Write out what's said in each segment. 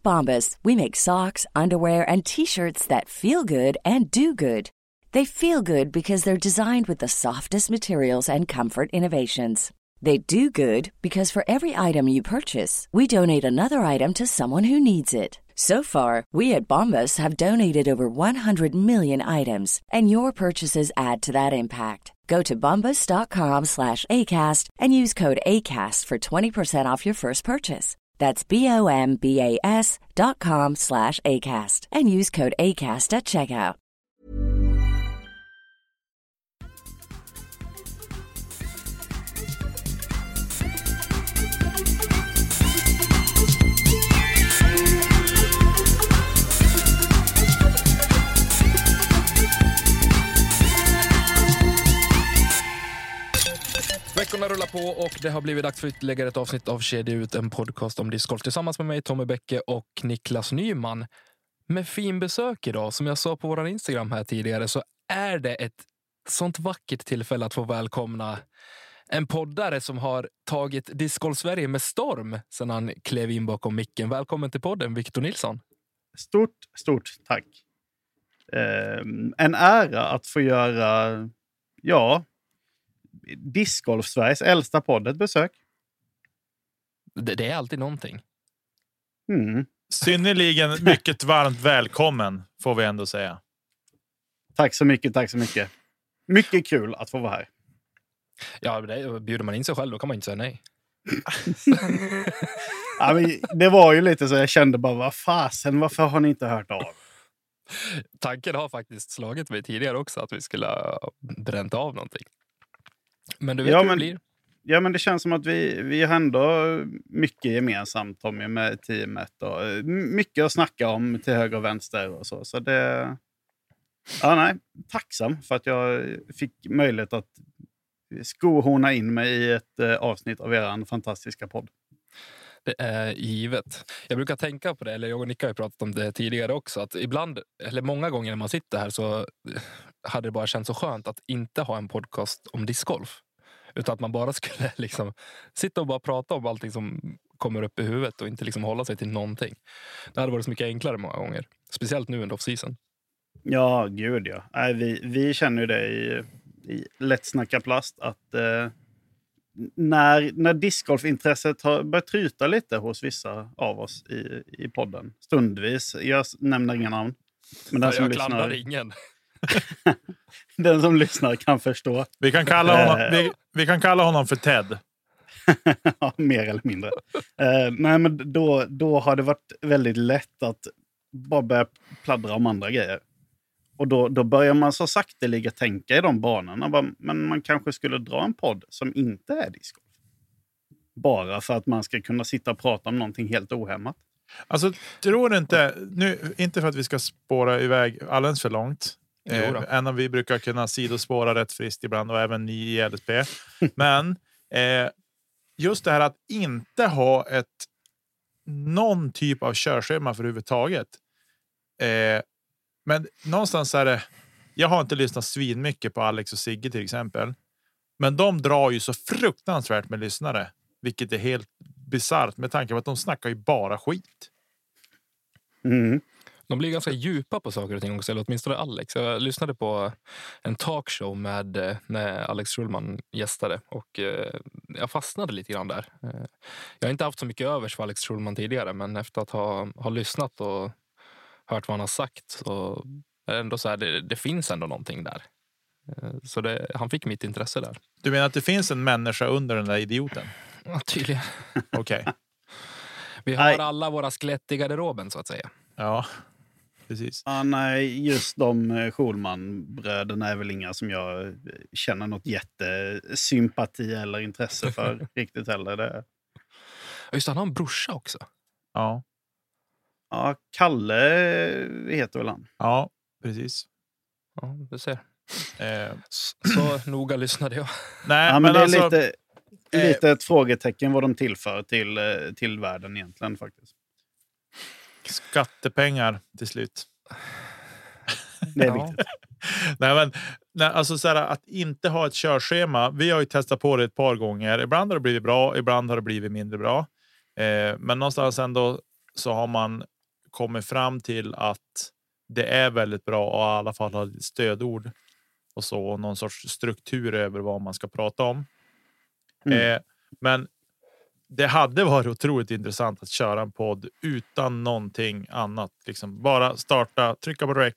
At Bombas, we make socks, underwear, and t shirts that feel good and do good. They feel good because they're designed with the softest materials and comfort innovations. They do good because for every item you purchase, we donate another item to someone who needs it. So far, we at Bombas have donated over 100 million items, and your purchases add to that impact. Go to bombas.com slash ACAST and use code ACAST for 20% off your first purchase. That's B-O-M-B-A-S dot com slash ACAST and use code ACAST at checkout. Veckorna rullar på och det har blivit dags för ytterligare ett avsnitt av Kedja ut, en podcast om discgolf tillsammans med mig, Tommy Bäcke och Niklas Nyman. Med fin besök idag, som jag sa på vår Instagram här tidigare, så är det ett sånt vackert tillfälle att få välkomna en poddare som har tagit discgolf Sverige med storm sedan han klev in bakom micken. Välkommen till podden, Victor Nilsson. Stort, stort tack. Eh, en ära att få göra, ja, Discgolf Sveriges äldsta podd ett besök. Det, det är alltid någonting. Mm. Synnerligen mycket varmt välkommen får vi ändå säga. Tack så mycket, tack så mycket. Mycket kul att få vara här. Ja, det, bjuder man in sig själv då kan man inte säga nej. ja, men det var ju lite så jag kände bara, vad fasen, varför har ni inte hört av? Tanken har faktiskt slagit mig tidigare också att vi skulle ha bränt av någonting. Men du vet Ja, hur det men- blir. Ja, men det känns som att vi, vi har ändå mycket gemensamt Tommy med teamet. Och eh, mycket att snacka om till höger och vänster och så. Så det... Ja, nej, tacksam för att jag fick möjlighet att skohorna in mig i ett eh, avsnitt av er fantastiska podd. Det är givet. Jag brukar tänka på det, eller jag och Nicka har pratat om det tidigare också, att ibland, eller många gånger när man sitter här så hade det bara känts så skönt att inte ha en podcast om discgolf. Utan att man bara skulle liksom sitta och bara prata om allting som kommer upp i huvudet och inte liksom hålla sig till någonting. Det hade varit så mycket enklare många gånger. Speciellt nu under off-season. Ja, gud ja. Nej, vi, vi känner ju det i, i Lätt snacka plast att eh, när, när discgolfintresset har börjat tryta lite hos vissa av oss i, i podden, stundvis, jag nämner inga namn, men den som, jag lyssnar, ingen. den som lyssnar kan förstå, Vi kan kalla honom, Eh. vi, vi kan kalla honom för Ted. Ja, mer eller mindre. Eh, nej, men då, då har det varit väldigt lätt att bara börja pladdra om andra grejer. Och då, då börjar man så sakteliga tänka i de banorna. Bara, Men man kanske skulle dra en podd som inte är discgolf. Bara för att man ska kunna sitta och prata om någonting helt ohämmat. Alltså, tror du inte, nu, inte för att vi ska spåra iväg alldeles för långt. Då. Eh, än om vi brukar kunna sidospåra rätt friskt ibland och även ni i LSP. Men eh, just det här att inte ha ett någon typ av körschema för överhuvudtaget. Eh, men någonstans är det. Jag har inte lyssnat svin mycket på Alex och Sigge till exempel, men de drar ju så fruktansvärt med lyssnare, vilket är helt bisarrt med tanke på att de snackar ju bara skit. Mm. De blir ganska djupa på saker och ting också, eller åtminstone Alex. Jag lyssnade på en talkshow med eh, när Alex Schulman gästade och eh, jag fastnade lite grann där. Eh, jag har inte haft så mycket övers för Alex Schulman tidigare, men efter att ha, ha lyssnat och hört vad han har sagt så är det ändå så här, det, det finns ändå någonting där. Eh, så det, han fick mitt intresse där. Du menar att det finns en människa under den där idioten? Ja, tydligen. Okej, Vi har alla våra skelett i garderoben så att säga. ja, precis. Ja, nej, just de eh, Schulman-bröderna är väl inga som jag eh, känner något jättesympati eller intresse för riktigt heller. Det, Ja, Just det, han har en brorsa också. Ja, ja, Kalle heter väl han? ja, precis. Ja, du ser. Eh, Så, noga lyssnade jag. nej, Ja, men, men, det är alltså, lite, eh, lite ett frågetecken vad de tillför till, till världen egentligen faktiskt. Skattepengar till slut. Det är viktigt. Nej, men, nej, alltså så här, att inte ha ett körschema. Vi har ju testat på det ett par gånger. Ibland har det blivit bra, ibland har det blivit mindre bra. Eh, men någonstans ändå så har man kommit fram till att det är väldigt bra och i alla fall ha stödord och så och någon sorts struktur över vad man ska prata om. Mm. Eh, men det hade varit otroligt intressant att köra en podd utan någonting annat. Liksom bara starta, trycka på rec,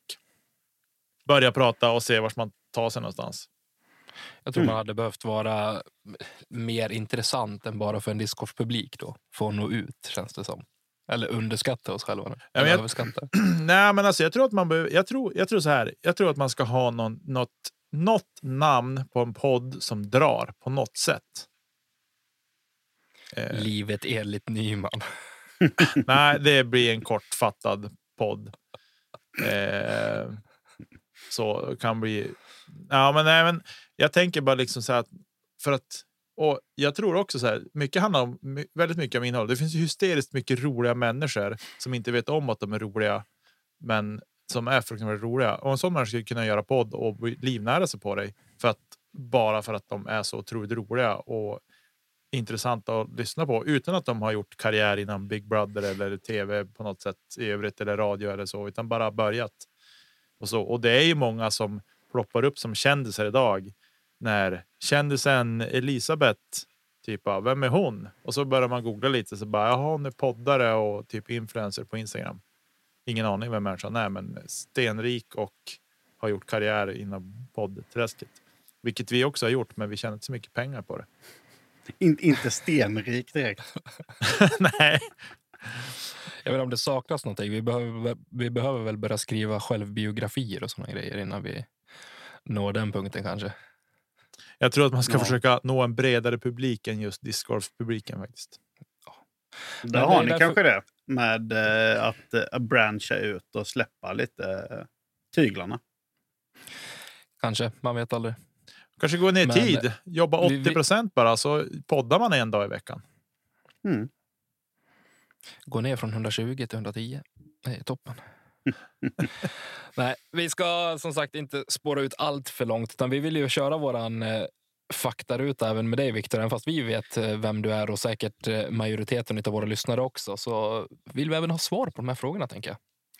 börja prata och se vart man tar sig någonstans. Jag tror Mm. man hade behövt vara mer intressant än bara för en discgolfpublik då. För att nå ut känns det som. Eller underskatta oss själva. nu. men jag-. Nej, men alltså, jag tror att man behöver, jag tror, jag tror så här. Jag tror att man ska ha någon, något, något namn på en podd som drar på något sätt. Eh, Livet enligt Nyman. nej, det blir en kortfattad podd. Eh, så kan bli. Ja, men, men jag tänker bara liksom så här att för att och jag tror också så här. Mycket handlar om väldigt mycket om innehåll. Det finns ju hysteriskt mycket roliga människor som inte vet om att de är roliga, men som är fruktansvärt roliga. Och en sån människa skulle kunna göra podd och livnära sig på dig för att bara för att de är så otroligt roliga och intressanta att lyssna på utan att de har gjort karriär inom Big Brother eller tv på något sätt i övrigt eller radio eller så, utan bara börjat. Och, så. och det är ju många som ploppar upp som kändisar idag när kändisen Elisabeth typ av vem är hon? Och så börjar man googla lite så bara jaha, hon är poddare och typ influencer på Instagram. Ingen aning vem människan är, men stenrik och har gjort karriär inom poddträsket, vilket vi också har gjort, men vi tjänar inte så mycket pengar på det. In, inte stenrik direkt. Nej, Jag vet inte om det saknas någonting. Vi behöver, vi behöver väl börja skriva självbiografier och såna grejer innan vi når den punkten kanske. jag tror att man ska Ja. försöka nå en bredare publik än just discgolf-publiken faktiskt. Där det har är ni därför- kanske det. Med eh, att eh, branscha ut och släppa lite eh, tyglarna. Kanske, man vet aldrig. Kanske gå ner i tid, jobba vi- 80 procent bara, så poddar man en dag i veckan. Mm. Gå ner från 120 till 110. Det är toppen. Nej, vi ska som sagt inte spåra ut allt för långt, utan vi vill ju köra våran eh, faktaruta även med dig, Viktor. Även fast vi vet eh, vem du är och säkert eh, majoriteten av våra lyssnare också, så vill vi även ha svar på de här frågorna, tänker jag.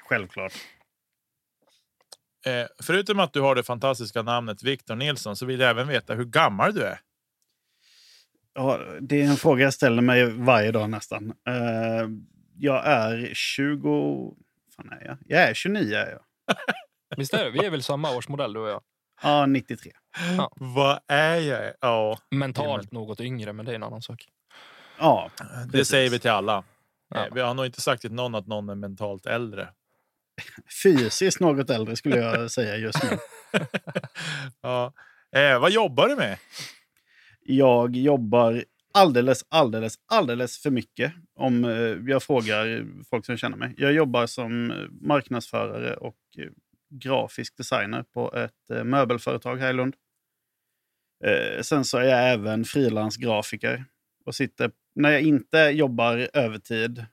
Självklart. Eh, förutom att du har det fantastiska namnet Victor Nilsson så vill jag även veta hur gammal du är. Ja, det är en fråga jag ställer mig varje dag nästan. Eh, jag är 20... Fan är jag? Jag är 29 är jag. Visst är det? Vi är väl samma årsmodell, du och jag. Ja, 93. Vad är jag? Ja, Mentalt något yngre, men det är en annan sak. Ja, det Precis. säger vi till alla. Ja. Eh, vi har nog inte sagt till någon att någon är mentalt äldre. Fysiskt något äldre skulle jag säga just nu. ja. eh, vad jobbar du med? Jag jobbar alldeles, alldeles, alldeles för mycket om eh, jag frågar folk som känner mig. Jag jobbar som eh, marknadsförare och eh, grafisk designer på ett möbelföretag här i Lund. Sen så är jag även frilansgrafiker och sitter, när jag inte jobbar övertid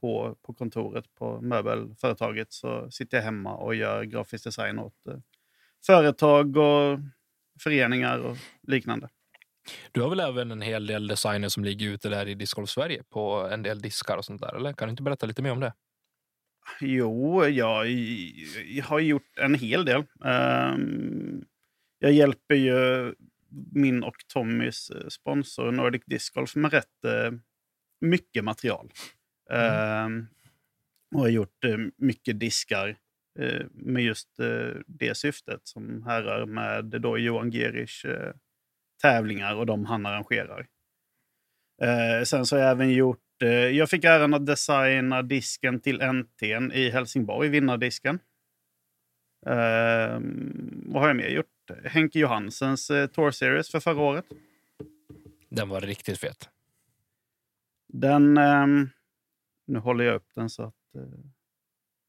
på, på kontoret på möbelföretaget så sitter jag hemma och gör grafisk design åt eh, företag och föreningar och liknande. Du har väl även en hel del designer som ligger ute där i Discgolf Sverige på en del diskar och sånt där, eller? Kan du inte berätta lite mer om det? Jo, jag, jag har gjort en hel del. Ehm, jag hjälper ju min och Tommys eh, sponsor Nordic Disc Golf med rätt eh, mycket material. Ehm, och har gjort eh, mycket diskar eh, med just eh, det syftet som härrör med då Johan Gerich eh, tävlingar och de han arrangerar. Sen så har jag även gjort jag fick äran att designa disken till NT'n i Helsingborg, vinnardisken. Eh, vad har jag mer gjort? Henke Johansens Tour Series för förra året. Den var riktigt fet. Den... nu håller jag upp den så att eh,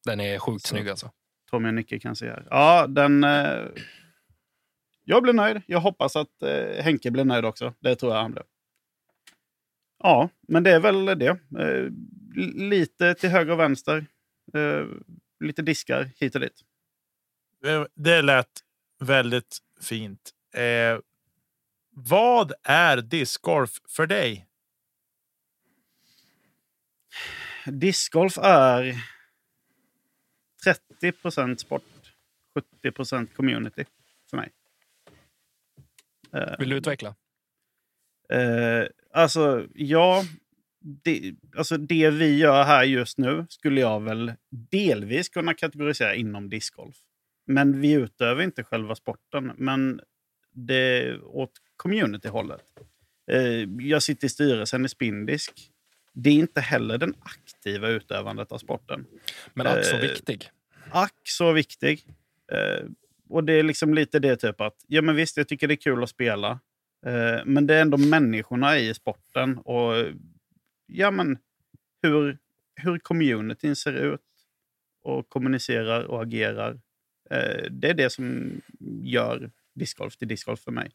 Den är sjukt Så. snygg alltså. Tommy och Nicke kan se här. Ja, den... Eh, jag blev nöjd. Jag hoppas att eh, Henke blir nöjd också. Det tror jag han blev. Ja, men det är väl det. Eh, lite till höger och vänster. Eh, lite diskar hit och dit. Eh, Det lät väldigt fint. Eh, vad är discgolf för dig? Discgolf är 30% sport, 70% community för mig. Vill du utveckla? Eh, alltså, ja. Det, alltså det vi gör här just nu skulle jag väl delvis kunna kategorisera inom discgolf. Men vi utövar inte själva sporten, men det åt community-hållet. Eh, jag sitter i styrelsen i Spindisk. Det är inte heller den aktiva utövandet av sporten. Men ack så Eh, viktig. Ack så viktig. Eh, och det är liksom lite det typ att, ja men visst, jag tycker det är kul att spela. Eh, men det är ändå människorna i sporten och ja men hur, hur communityn ser ut och kommunicerar och agerar. Eh, det är det som gör discgolf till discgolf för mig.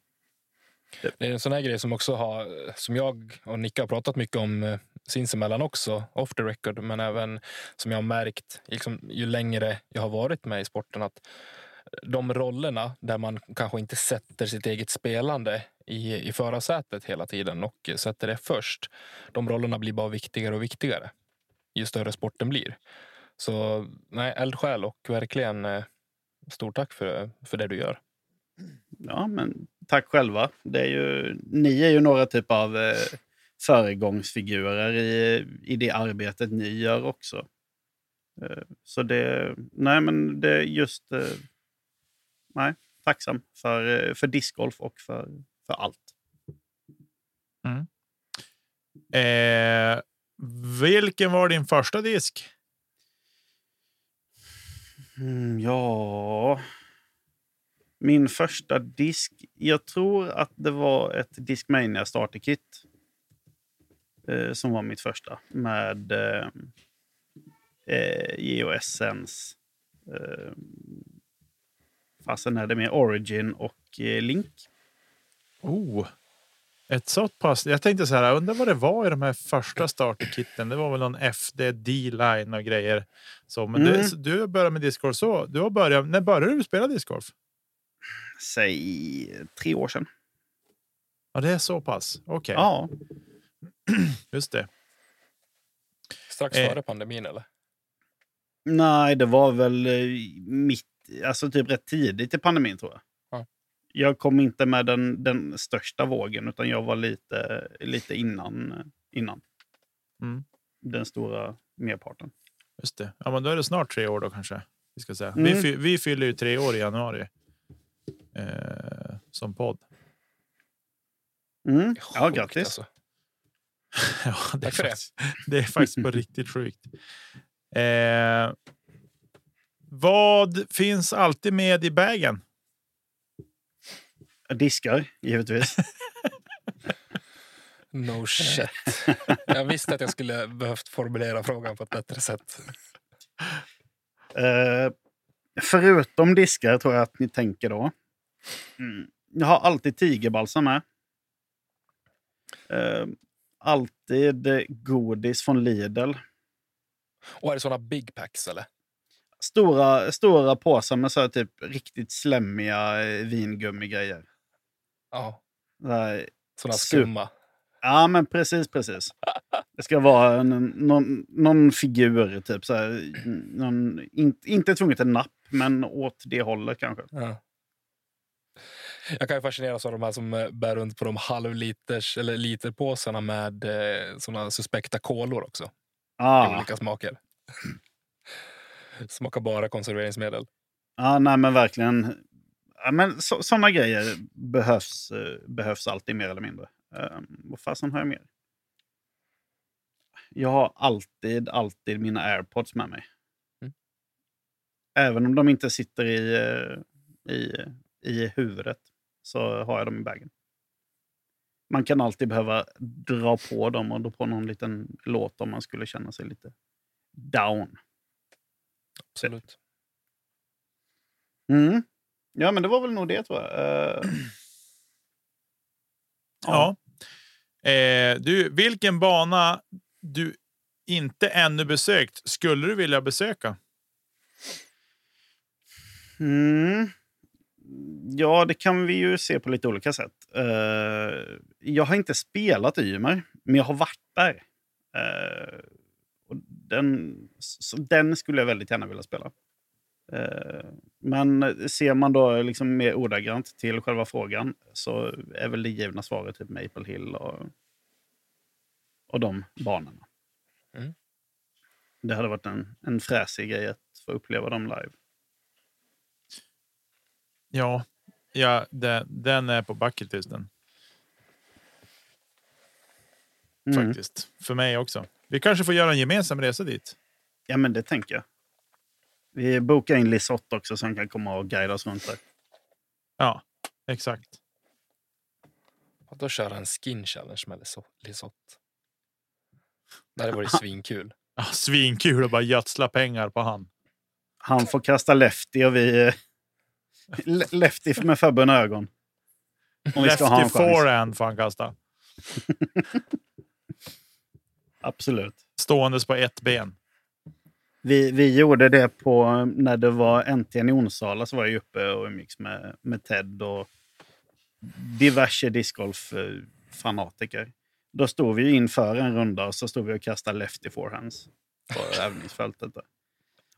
Det är en sån här grej som också har, som jag och Nicka har pratat mycket om eh, sinsemellan också, off the record, men även som jag har märkt liksom, ju längre jag har varit med i sporten att de rollerna där man kanske inte sätter sitt eget spelande i, i förarsätet hela tiden och sätter det först. De rollerna blir bara viktigare och viktigare ju större sporten blir. Så nej, eldsjäl och verkligen eh, stort tack för, för det du gör. Ja, men tack själva. Det är ju, ni är ju några typ av eh, föregångsfigurer i, i det arbetet ni gör också. Eh, så det, nej men det är just, eh, nej, tacksam för, eh, för discgolf och för, för allt. Eh, vilken var din första disk? Mm, ja... Min första disk, jag tror att det var ett Discmania starterkit. Eh, som var mitt första. Med eh, eh, Geo Essence. Eh, fasen är det med Origin och eh, Link. Oh, ett sånt pass. Jag tänkte så här, jag undrar vad det var i de här första starterkitten. Det var väl någon FD D-line och grejer. Så, men Mm. du, du började med discgolf så. Du har börjat, när började du spela discgolf? Säg tre år sedan. Ja, det är så pass. Okej, Ja, just det. Strax Eh. före pandemin eller? Nej, det var väl eh, mitt, alltså typ rätt tidigt i pandemin tror jag. Ja. Jag kom inte med den, den största vågen, utan jag var lite, lite innan, innan Mm. den stora merparten. Just det. Ja, men då är det snart tre år då kanske. Vi, ska säga. Mm. Vi, fy, vi fyller ju tre år i januari. Eh, som podd. Mm. Ja, grattis. alltså. ja, det, är faktiskt, det är faktiskt på riktigt sjukt. Eh, vad finns alltid med i bagen? Diskar, givetvis. No shit. Jag visste att jag skulle behövt formulera frågan på ett bättre sätt. Eh, förutom diskar tror jag att ni tänker då. Mm. Jag har alltid tigerbalsam med. Eh, alltid godis från Lidl. Och är det såna big packs eller? Stora, stora påsar med så här typ riktigt slemmiga eh, vingummigrejer. Ja, Så här, såna Sup- skumma. Ja, men precis, precis. Det ska vara en, någon, någon figur, typ så här, någon, in, inte tvunget en napp, men åt det hållet kanske. Ja. Jag kan ju fascineras av de här som eh, bär runt på de halvliters eller literpåsarna med eh, såna suspekta kolor också. I Ah, olika smaker. Smakar bara konserveringsmedel. ja, nej men verkligen. Ja, men så, sådana grejer behövs, eh, behövs alltid mer eller mindre. Um, vad fasen har jag mer? Jag har alltid, alltid mina airpods med mig. Mm. Även om de inte sitter i, eh, i, i huvudet så har jag dem i bagen. Man kan alltid behöva dra på dem och dra på någon liten låt om man skulle känna sig lite down. Absolut. Mm. Ja, men det var väl nog det tror jag. Eh, Ja. Eh, du, vilken bana du inte ännu besökt skulle du vilja besöka? Mm. Ja, det kan vi ju se på lite olika sätt. Eh, jag har inte spelat Ymer, men jag har varit där. Eh, och den, den skulle jag väldigt gärna vilja spela. Eh, men ser man då liksom mer ordagrant till själva frågan så är väl det givna svaret typ Maple Hill och, och de banorna. Mm. Det hade varit en, en fräsig grej att få uppleva dem live. Ja, ja den, den är på bucketlisten Mm. faktiskt. För mig också. Vi kanske får göra en gemensam resa dit. Ja, men det tänker jag. Vi bokar in Lisotte också som kan komma och guida oss runt där. Ja, exakt. Och då köra en skin challenge med Liso- Lisotte. Det hade varit svinkul. Ja, svinkul att bara gödsla pengar på han. Han får kasta lefty och vi... le- lefty med förbundna ögon. Om vi ska ha en forehand får han kasta. Absolut. Ståendes på ett ben. Vi, vi gjorde det på när det var NTN i Onsala så var jag uppe och umgicks med, med Ted och diverse discgolf-fanatiker. Då stod vi inför en runda och så stod vi och kastade lefty forehands på övningsfältet. Där.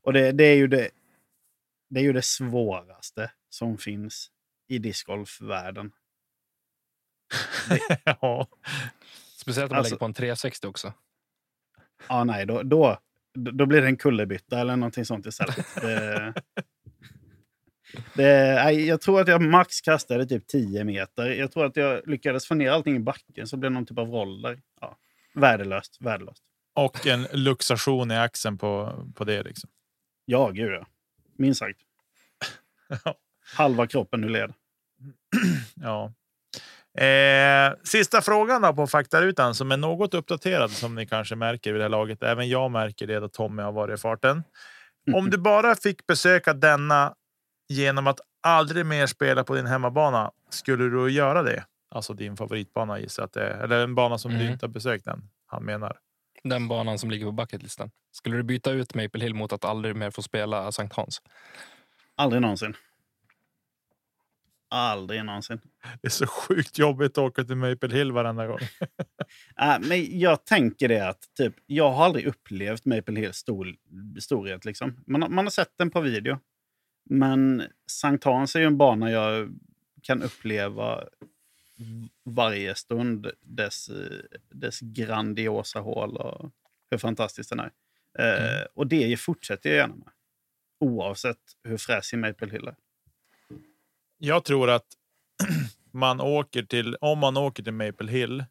Och det, det, är ju det, det är ju det svåraste som finns i discgolfvärlden. ja. Speciellt om man Alltså- lägger på en 360 också. Ja, nej, då, då, då blir det en kullerbytta eller någonting sånt istället. Det, det, nej, jag tror att jag max kastade typ 10 meter. Jag tror att jag lyckades få ner allting i backen så blev det någon typ av roll där. Ja, värdelöst, värdelöst. Och en luxation i axeln på, på det. Liksom. Ja, gud ja. Minst sagt. Halva kroppen ur led. Ja. Eh, sista frågan då på faktarutan som är något uppdaterad som ni kanske märker vid det här laget. Även jag märker det då Tommy har varit i farten. Om du bara fick besöka denna genom att aldrig mer spela på din hemmabana, skulle du göra det? Alltså din favoritbana gissar att det är. Eller en bana som du Mm. inte har besökt än. Han menar. Den banan som ligger på bucketlisten. Skulle du byta ut Maple Hill mot att aldrig mer få spela Sankt Hans? Aldrig någonsin. Aldrig någonsin. Det är så sjukt jobbigt att åka till Maple Hill varenda gång. Äh, men jag tänker det att typ, jag har aldrig upplevt Maple Hills stor, storhet. Liksom. Man, har- man har sett den på video. Men Sankt Hans är ju en bana jag kan uppleva varje stund. Dess, dess grandiosa hål och hur fantastisk den är. Eh, och det fortsätter jag gärna med. Oavsett hur fräsig Maple Hill är. Jag tror att man åker till, om man åker till Maple Hill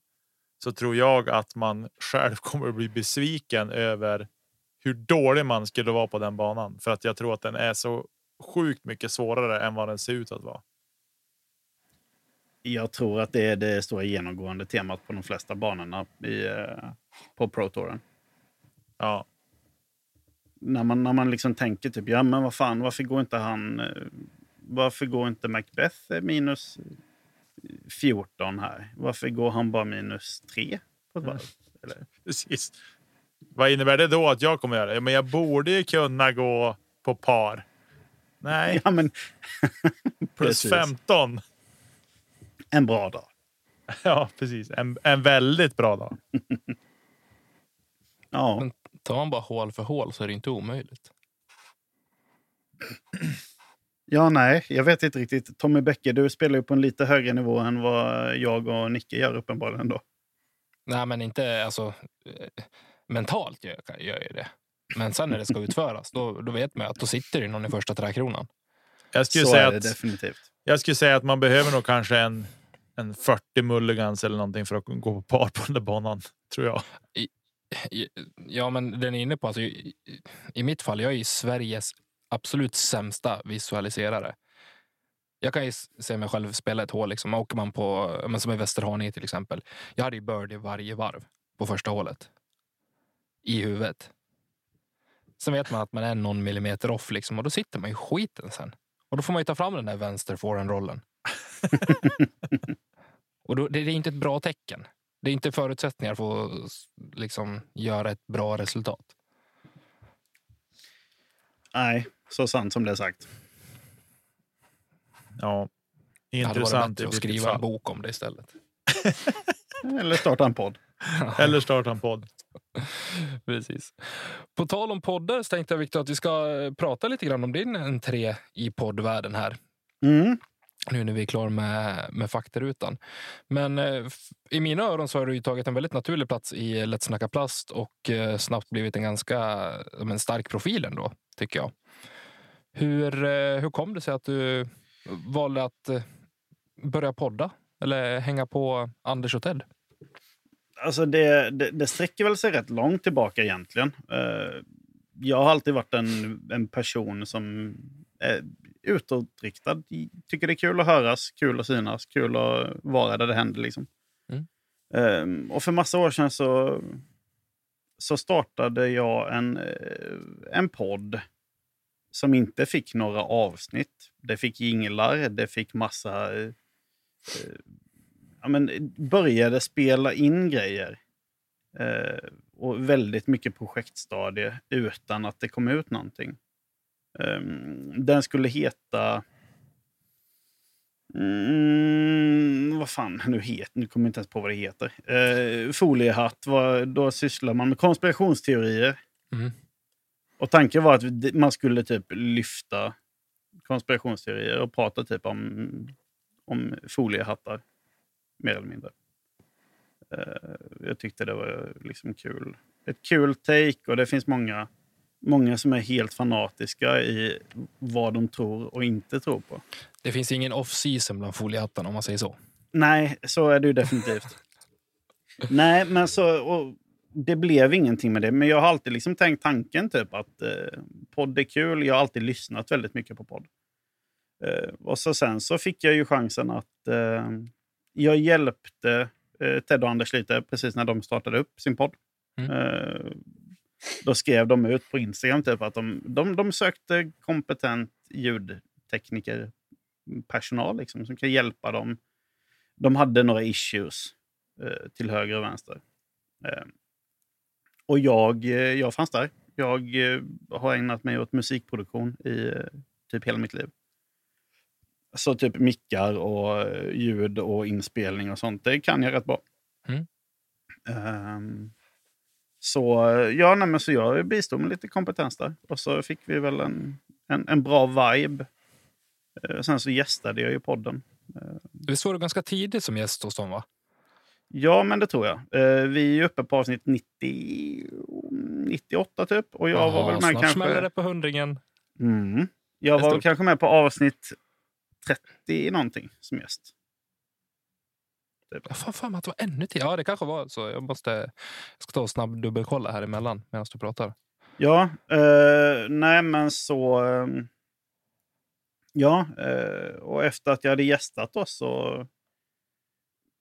så tror jag att man själv kommer att bli besviken över hur dålig man skulle vara på den banan. För att jag tror att den är så sjukt mycket svårare än vad den ser ut att vara. Jag tror att det är det stora genomgående temat på de flesta banorna i, eh, på Pro Touren. Ja, när man, när man liksom tänker typ, ja men vad fan, varför går inte han... Varför går inte Macbeth minus 14 här? Varför går han bara minus 3 på ett varv? Eller? precis. Vad innebär det då att jag kommer göra? Ja, men jag borde ju kunna gå på par. Nej, Ja, men plus precis. 15. en bra dag. Ja, precis. En, en väldigt bra dag. Ja, Men tar man bara hål för hål så är det inte omöjligt. ja, nej, jag vet inte riktigt. Tommy Bäcke, du spelar ju på en lite högre nivå än vad jag och Nicke gör uppenbarligen då. Nej, men inte alltså. eh, Mentalt gör jag, gör jag det. Men sen när det ska utföras, då, då vet man att då sitter det någon i första träkronan. Jag skulle, Så säga är det att, definitivt. jag skulle säga att man behöver nog kanske en, en 40 mulligans eller någonting för att gå på par på den där banan. Tror jag. I- Ja, men den är inne på, alltså, i, i- i mitt fall, jag är ju Sveriges absolut sämsta visualiserare. Jag kan ju se mig själv spela ett hål, liksom. åker man på, men som i Västerhaninge till exempel. Jag hade ju birdie varje varv på första hålet. I huvudet. Sen vet man att man är någon millimeter off liksom, och då sitter man i skiten sen. Och då får man ju ta fram den där vänster rollen Och då, det, är inte ett bra tecken. Det är inte förutsättningar för att liksom, göra ett bra resultat. Nej, så sant som det är sagt. Ja, Det hade varit intressant. bättre att skriva en bok om det istället. Eller starta en podd. Eller starta en podd. Precis. På tal om poddar så tänkte jag Victor att vi ska eh, prata lite grann om din entré i poddvärlden här. Mm. Nu när vi är klara med, med faktarutan. Men eh, i mina öron så har du ju tagit en väldigt naturlig plats i Lätt snacka plast och eh, snabbt blivit en ganska men stark profil ändå, tycker jag. Hur, eh, hur kom det sig att du valde att eh, börja podda eller hänga på Anders och Ted? Alltså det, det, det sträcker väl sig rätt långt tillbaka egentligen. Eh, jag har alltid varit en, en person som är utåtriktad. Tycker det är kul att höras, kul att synas, kul att vara där det händer. Liksom. Mm. Eh, och för massa år sedan så, så startade jag en, en podd som inte fick några avsnitt. Det fick jinglar, det fick massa... Eh, eh, ja, men, började spela in grejer. Eh, och väldigt mycket projektstadie utan att det kom ut någonting. Eh, den skulle heta... Mm, vad fan nu heter Nu kommer jag inte ens på vad det heter. Eh, foliehatt, var, då sysslar man med konspirationsteorier. Mm. Och tanken var att man skulle typ lyfta konspirationsteorier och prata typ om, om foliehattar. Mer eller mindre. Eh, jag tyckte det var liksom kul. Ett kul take och det finns många, många som är helt fanatiska i vad de tror och inte tror på. Det finns ingen off-season bland foliehattarna om man säger så. Nej, så är det ju definitivt. Nej, men så... Och det blev ingenting med det. Men jag har alltid liksom tänkt tanken typ att eh, podd är kul. Jag har alltid lyssnat väldigt mycket på podd. Eh, och så sen så fick jag ju chansen att... Eh, jag hjälpte eh, Ted och Anders lite precis när de startade upp sin podd. Mm. Eh, då skrev de ut på Instagram typ att de, de, de sökte kompetent ljudtekniker personal liksom, som kan hjälpa dem. De hade några issues eh, till höger och vänster. Och jag, eh, jag fanns där. Jag eh, har ägnat mig åt musikproduktion i eh, typ hela mitt liv. Så typ mickar och ljud och inspelning och sånt, det kan jag rätt bra. Mm. Ehm, så ja, nej, men så jag bistod med lite kompetens där. Och så fick vi väl en, en, en bra vibe. Sen så gästade jag ju podden. Visst var du ganska tidigt som gäst hos dem? va? Ja, men det tror jag. Eh, vi är uppe på avsnitt 90, 98 typ. Och jag var väl med snart kanske... det på hundringen. Mm. Jag var kanske med på avsnitt 30 någonting som gäst. Typ. Jag har för mig att det var ännu tidigare. Ja, det kanske var så. Jag måste jag ska ta och snabb dubbelkolla här emellan medan du pratar. Ja, eh, nej men så... ehm, ja, eh, och efter att jag hade gästat oss så,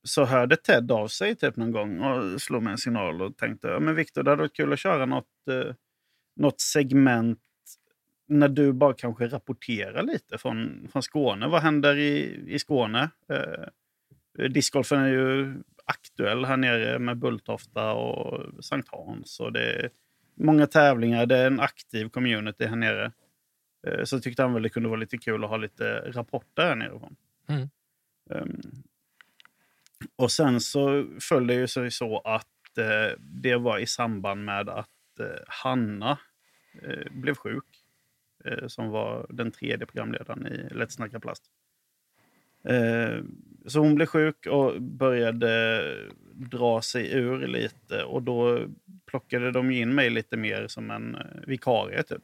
så hörde Ted av sig typ någon gång och slog mig en signal och tänkte ja, men Viktor, det hade varit kul att köra något, eh, något segment när du bara kanske rapporterar lite från, från Skåne. Vad händer i, i Skåne? Eh, discgolfen är ju aktuell här nere med Bulltofta och Sankt Hans. Och det är många tävlingar. Det är en aktiv community här nere. Eh, Så tyckte han väl det kunde vara lite kul att ha lite rapporter här nerifrån. Mm. Um, och sen så föll det ju sig så att eh, det var i samband med att eh, Hanna eh, blev sjuk. Eh, som var den tredje programledaren i Let's Snacka Plast. Eh, så hon blev sjuk och började dra sig ur lite. Och då plockade de in mig lite mer som en eh, vikarie typ.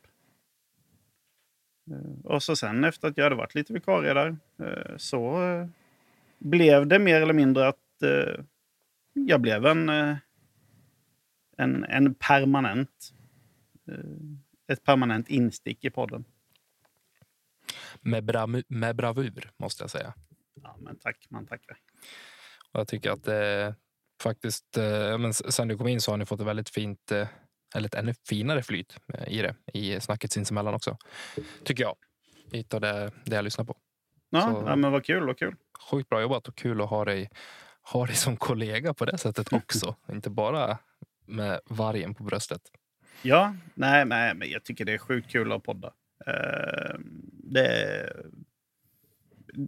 Eh, Och så sen efter att jag hade varit lite vikarie där eh, så eh, blev det mer eller mindre att eh, jag blev en, eh, en, en permanent eh, ett permanent instick i podden. Med, bramu- med bravur, måste jag säga. Ja, men tack, man tackar. Och jag tycker att det faktiskt, eh, men sen du kom in så har ni fått ett väldigt fint, eh, eller ett ännu finare flyt eh, i det, i snacket sinsemellan också. Tycker jag. Lite av det, det jag lyssnar på. Ja, Så- ja, men vad kul, vad kul. Sjukt bra jobbat och kul att ha dig, ha dig som kollega på det sättet också. Inte bara med vargen på bröstet. Ja, nej, nej, men jag tycker det är sjukt kul att podda. Eh, det,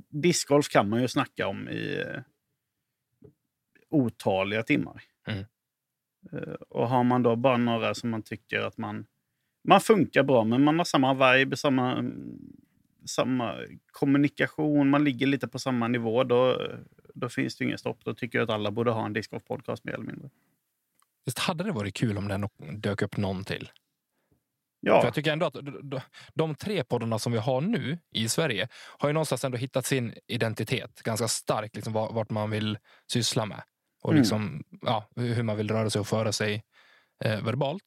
discgolf kan man ju snacka om i eh, otaliga timmar. Mm. Eh, och har man då bara några som man tycker att man, man funkar bra med, man har samma vibe, samma, samma kommunikation, man ligger lite på samma nivå, då, då finns det ju ingen stopp. Då tycker jag att alla borde ha en discgolf podcast mer eller mindre. Visst hade det varit kul om det dök upp någon till? Ja. För jag tycker ändå att de tre poddarna som vi har nu i Sverige har ju någonstans ändå hittat sin identitet ganska starkt, liksom vart man vill syssla med och Mm. liksom, ja, hur man vill röra sig och föra sig eh, verbalt.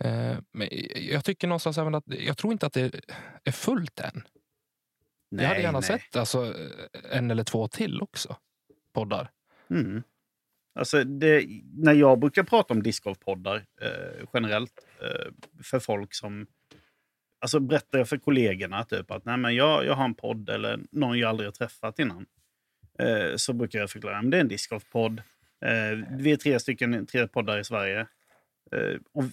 Eh, men jag tycker någonstans även att jag tror inte att det är fullt än. jag hade gärna nej. sett alltså, en eller två till också. Poddar. Mm. Alltså det, när jag brukar prata om discgolfpoddar eh, generellt eh, för folk som... Alltså berättar jag för kollegorna typ att Nej, men jag, jag har en podd eller någon jag aldrig har träffat innan. Eh, så brukar jag förklara att det är en discgolfpodd. Eh, vi är tre stycken, tre poddar i Sverige. Eh, och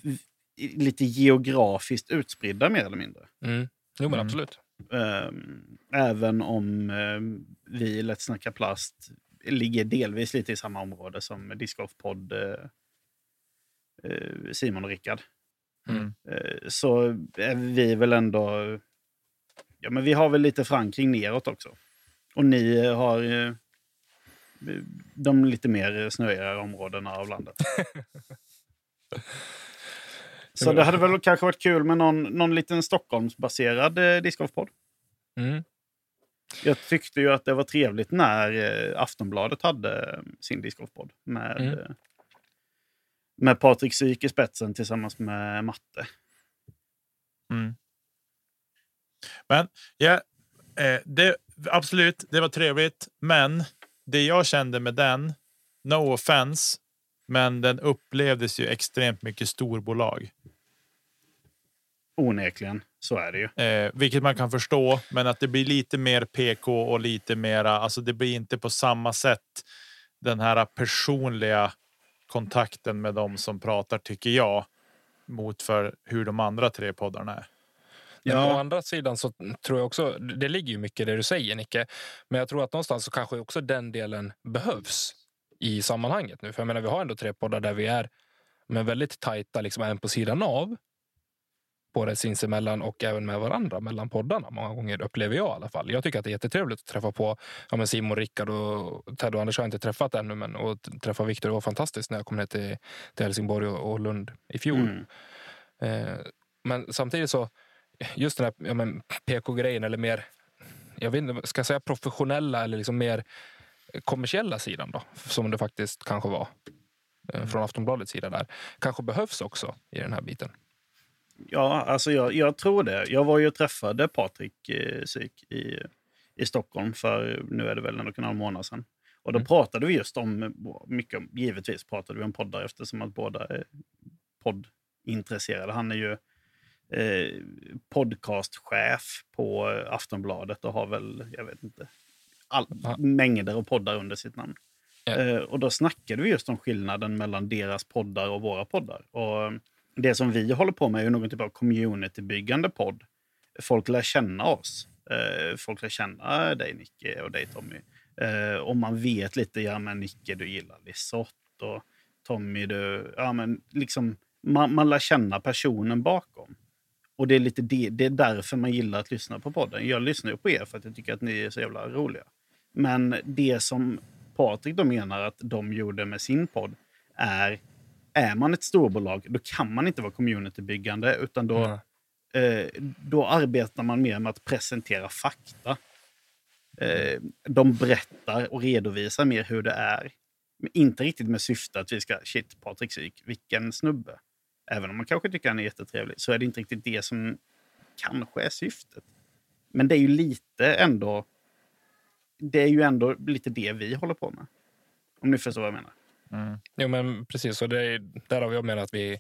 lite geografiskt utspridda mer eller mindre. Mm. Jo, men Mm. absolut. Ehm, även om ehm, vi i Lätt snacka plast ligger delvis lite i samma område som discgolfpodd eh, eh, Simon och Rickard. Mm. Eh, så är vi väl ändå... Ja, men vi har väl lite förankring neråt också. Och ni har de lite mer snöigare områdena av landet. Så det hade väl kanske varit kul med någon, någon liten Stockholmsbaserad eh, discgolfpodd. Mm. Jag tyckte ju att det var trevligt när eh, Aftonbladet hade eh, sin discgolfpodd. Med, Mm. eh, med Patrik Syk i spetsen tillsammans med Matte. Mm. Men ja, eh, det, absolut, det var trevligt. Men det jag kände med den, no offense, men den upplevdes ju extremt mycket storbolag. Onekligen, så är det ju. Eh, vilket man kan förstå, men att det blir lite mer PK och lite mera, alltså det blir inte på samma sätt den här personliga kontakten med dem som pratar, tycker jag, mot för hur de andra tre poddarna är. Men Ja. Å andra sidan så tror jag också, det ligger ju mycket i det du säger Nicke, men jag tror att någonstans så kanske också den delen behövs i sammanhanget nu. För jag menar, vi har ändå tre poddar där vi är men väldigt tajta, liksom en på sidan av. Både sinsemellan och även med varandra mellan poddarna. Många gånger upplever jag i alla fall. Jag tycker att det är jättetrevligt att träffa på ja, men Simon, Rickard och Ted och Anders har jag inte träffat ännu. Men att träffa Viktor var fantastiskt när jag kom ner till, till Helsingborg och, och Lund i fjol. Mm. Eh, men samtidigt så, just den här ja, PK-grejen eller mer, jag vet inte, ska jag säga professionella eller liksom mer kommersiella sidan då, som det faktiskt kanske var eh, från Aftonbladets sida där, kanske behövs också i den här biten. Ja, alltså jag, jag tror det. Jag var ju och träffade Patrik eh, Syk i, i Stockholm för, nu är det väl ändå några månader sedan. Och då Mm. pratade vi just om, mycket, om- givetvis pratade vi om poddar eftersom att båda är poddintresserade. Han är ju eh, podcastchef på Aftonbladet och har väl, jag vet inte, all, Ja. mängder av poddar under sitt namn. Ja. Eh, och då snackade vi just om skillnaden mellan deras poddar och våra poddar. Och eh, det som vi håller på med är någon typ av communitybyggande podd. Folk lär känna oss. Eh, folk lär känna dig Nicke och dig Tommy. Och man vet lite, ja men Nicke du gillar Lisotte och Tommy du, ja men liksom man, man lär känna personen bakom. Och det är lite det, det är därför man gillar att lyssna på podden. Jag lyssnar på er för att jag tycker att ni är så jävla roliga. Men det som Patrik då menar att de gjorde med sin podd är, är man ett storbolag, då kan man inte vara communitybyggande, utan då, Mm. eh, då arbetar man mer med att presentera fakta. Eh, de berättar och redovisar mer hur det är. Men inte riktigt med syfte att vi ska, shit, Patrik Syk, vilken snubbe. Även om man kanske tycker han är jättetrevlig, så är det inte riktigt det som kanske är syftet. Men det är ju lite ändå, det är ju ändå lite det vi håller på med. Om ni förstår vad jag menar. Mm. Jo, men precis. Och det är, där har jag menat att vi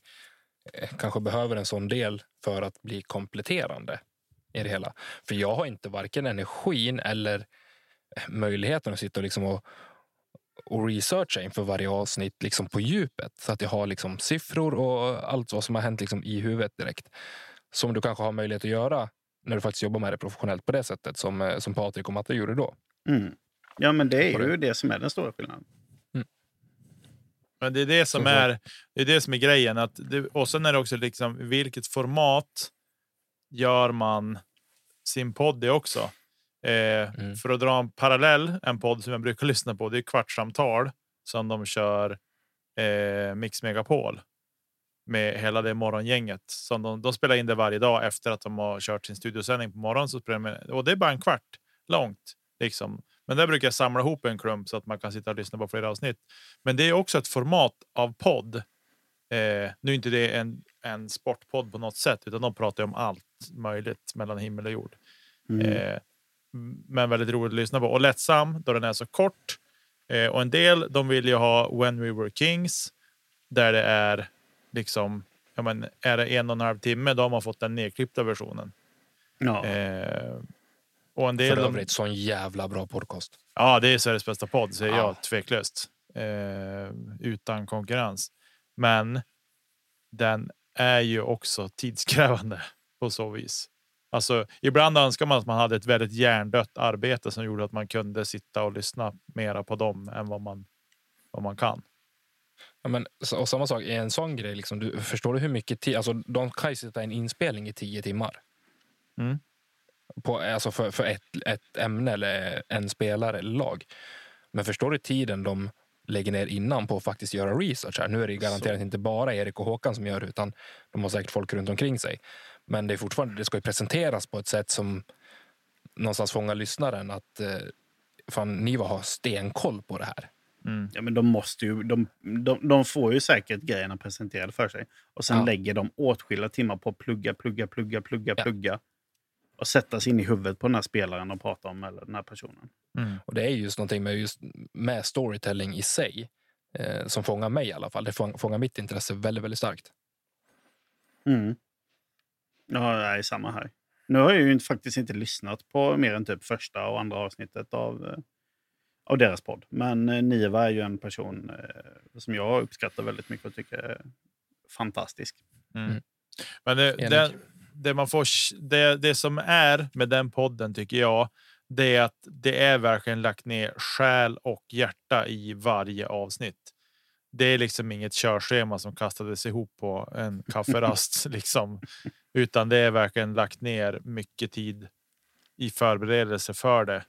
eh, kanske behöver en sån del för att bli kompletterande i det hela. För jag har inte varken energin eller eh, möjligheten att sitta och, liksom och, och researcha inför varje avsnitt liksom på djupet. Så att jag har liksom siffror och allt vad som har hänt liksom i huvudet direkt. Som du kanske har möjlighet att göra när du faktiskt jobbar med det professionellt på det sättet som, eh, som Patrik och Matte gjorde då. Mm. Ja, men det är ju det. det som är den stora skillnaden. Men det är det som är, det är det som är grejen. Att det, och sen är det också liksom vilket format gör man sin podd i också. Eh, Mm. För att dra en parallell, en podd som jag brukar lyssna på, det är Kvartssamtal som de kör eh, Mix Megapol med hela det morgongänget. Som de, de spelar in det varje dag efter att de har kört sin studiosändning på morgonen. Så spelar de, med- och det är bara en kvart långt. Liksom. Men där brukar jag samla ihop en klump så att man kan sitta och lyssna på flera avsnitt. Men det är också ett format av podd. Eh, nu är inte det en, en sportpodd på något sätt, utan de pratar om allt möjligt mellan himmel och jord. Mm. Eh, men väldigt roligt att lyssna på. Och lättsam då den är så kort. Eh, och en del de vill ju ha When We Were Kings. Där det är liksom, ja men är det en och en halv timme då har man fått den nedklippta versionen. Ja. Eh, och en För del de, övrigt, sån jävla bra podcast. Ja, det är Sveriges bästa podd, säger Ja. jag tveklöst. Eh, utan konkurrens. Men den är ju också tidskrävande på så vis. Alltså, ibland önskar man att man hade ett väldigt hjärndött arbete som gjorde att man kunde sitta och lyssna mera på dem än vad man, vad man kan. Ja, men, och samma sak, i en sån grej, liksom, du, förstår du hur mycket tid... Alltså, de kan ju sitta i en inspelning i tio timmar. Mm. På, alltså för, för ett, ett ämne eller en spelare eller lag. Men förstår du tiden de lägger ner innan på att faktiskt göra research? Här? Nu är det ju garanterat inte bara Erik och Håkan som gör det, utan de har säkert folk runt omkring sig. Men det, är fortfarande, det ska ju presenteras på ett sätt som någonstans fångar lyssnaren att eh, fan, ni var har stenkoll på det här. Mm. Ja, men de, måste ju, de, de, de får ju säkert grejerna presenterade för sig. Och sen Ja. lägger de åtskilliga timmar på att plugga, plugga, plugga, plugga, Ja. plugga. Och sätta sig in i huvudet på den här spelaren de pratar om, eller den här personen. Mm. Och det är just någonting med, just, med storytelling i sig eh, som fångar mig i alla fall. Det fång- fångar mitt intresse väldigt, väldigt starkt. Mm. Ja, nej, samma här. Nu har jag ju inte- faktiskt inte lyssnat på mer än typ första och andra avsnittet av, eh, av deras podd. Men eh, Niva är ju en person eh, som jag uppskattar väldigt mycket och tycker är fantastisk. Mm. Mm. Men det. Det, man får, det, det som är med den podden tycker jag, det är att det är verkligen lagt ner själ och hjärta i varje avsnitt. Det är liksom inget körschema som kastades ihop på en kafferast, liksom. utan det är verkligen lagt ner mycket tid i förberedelse för det.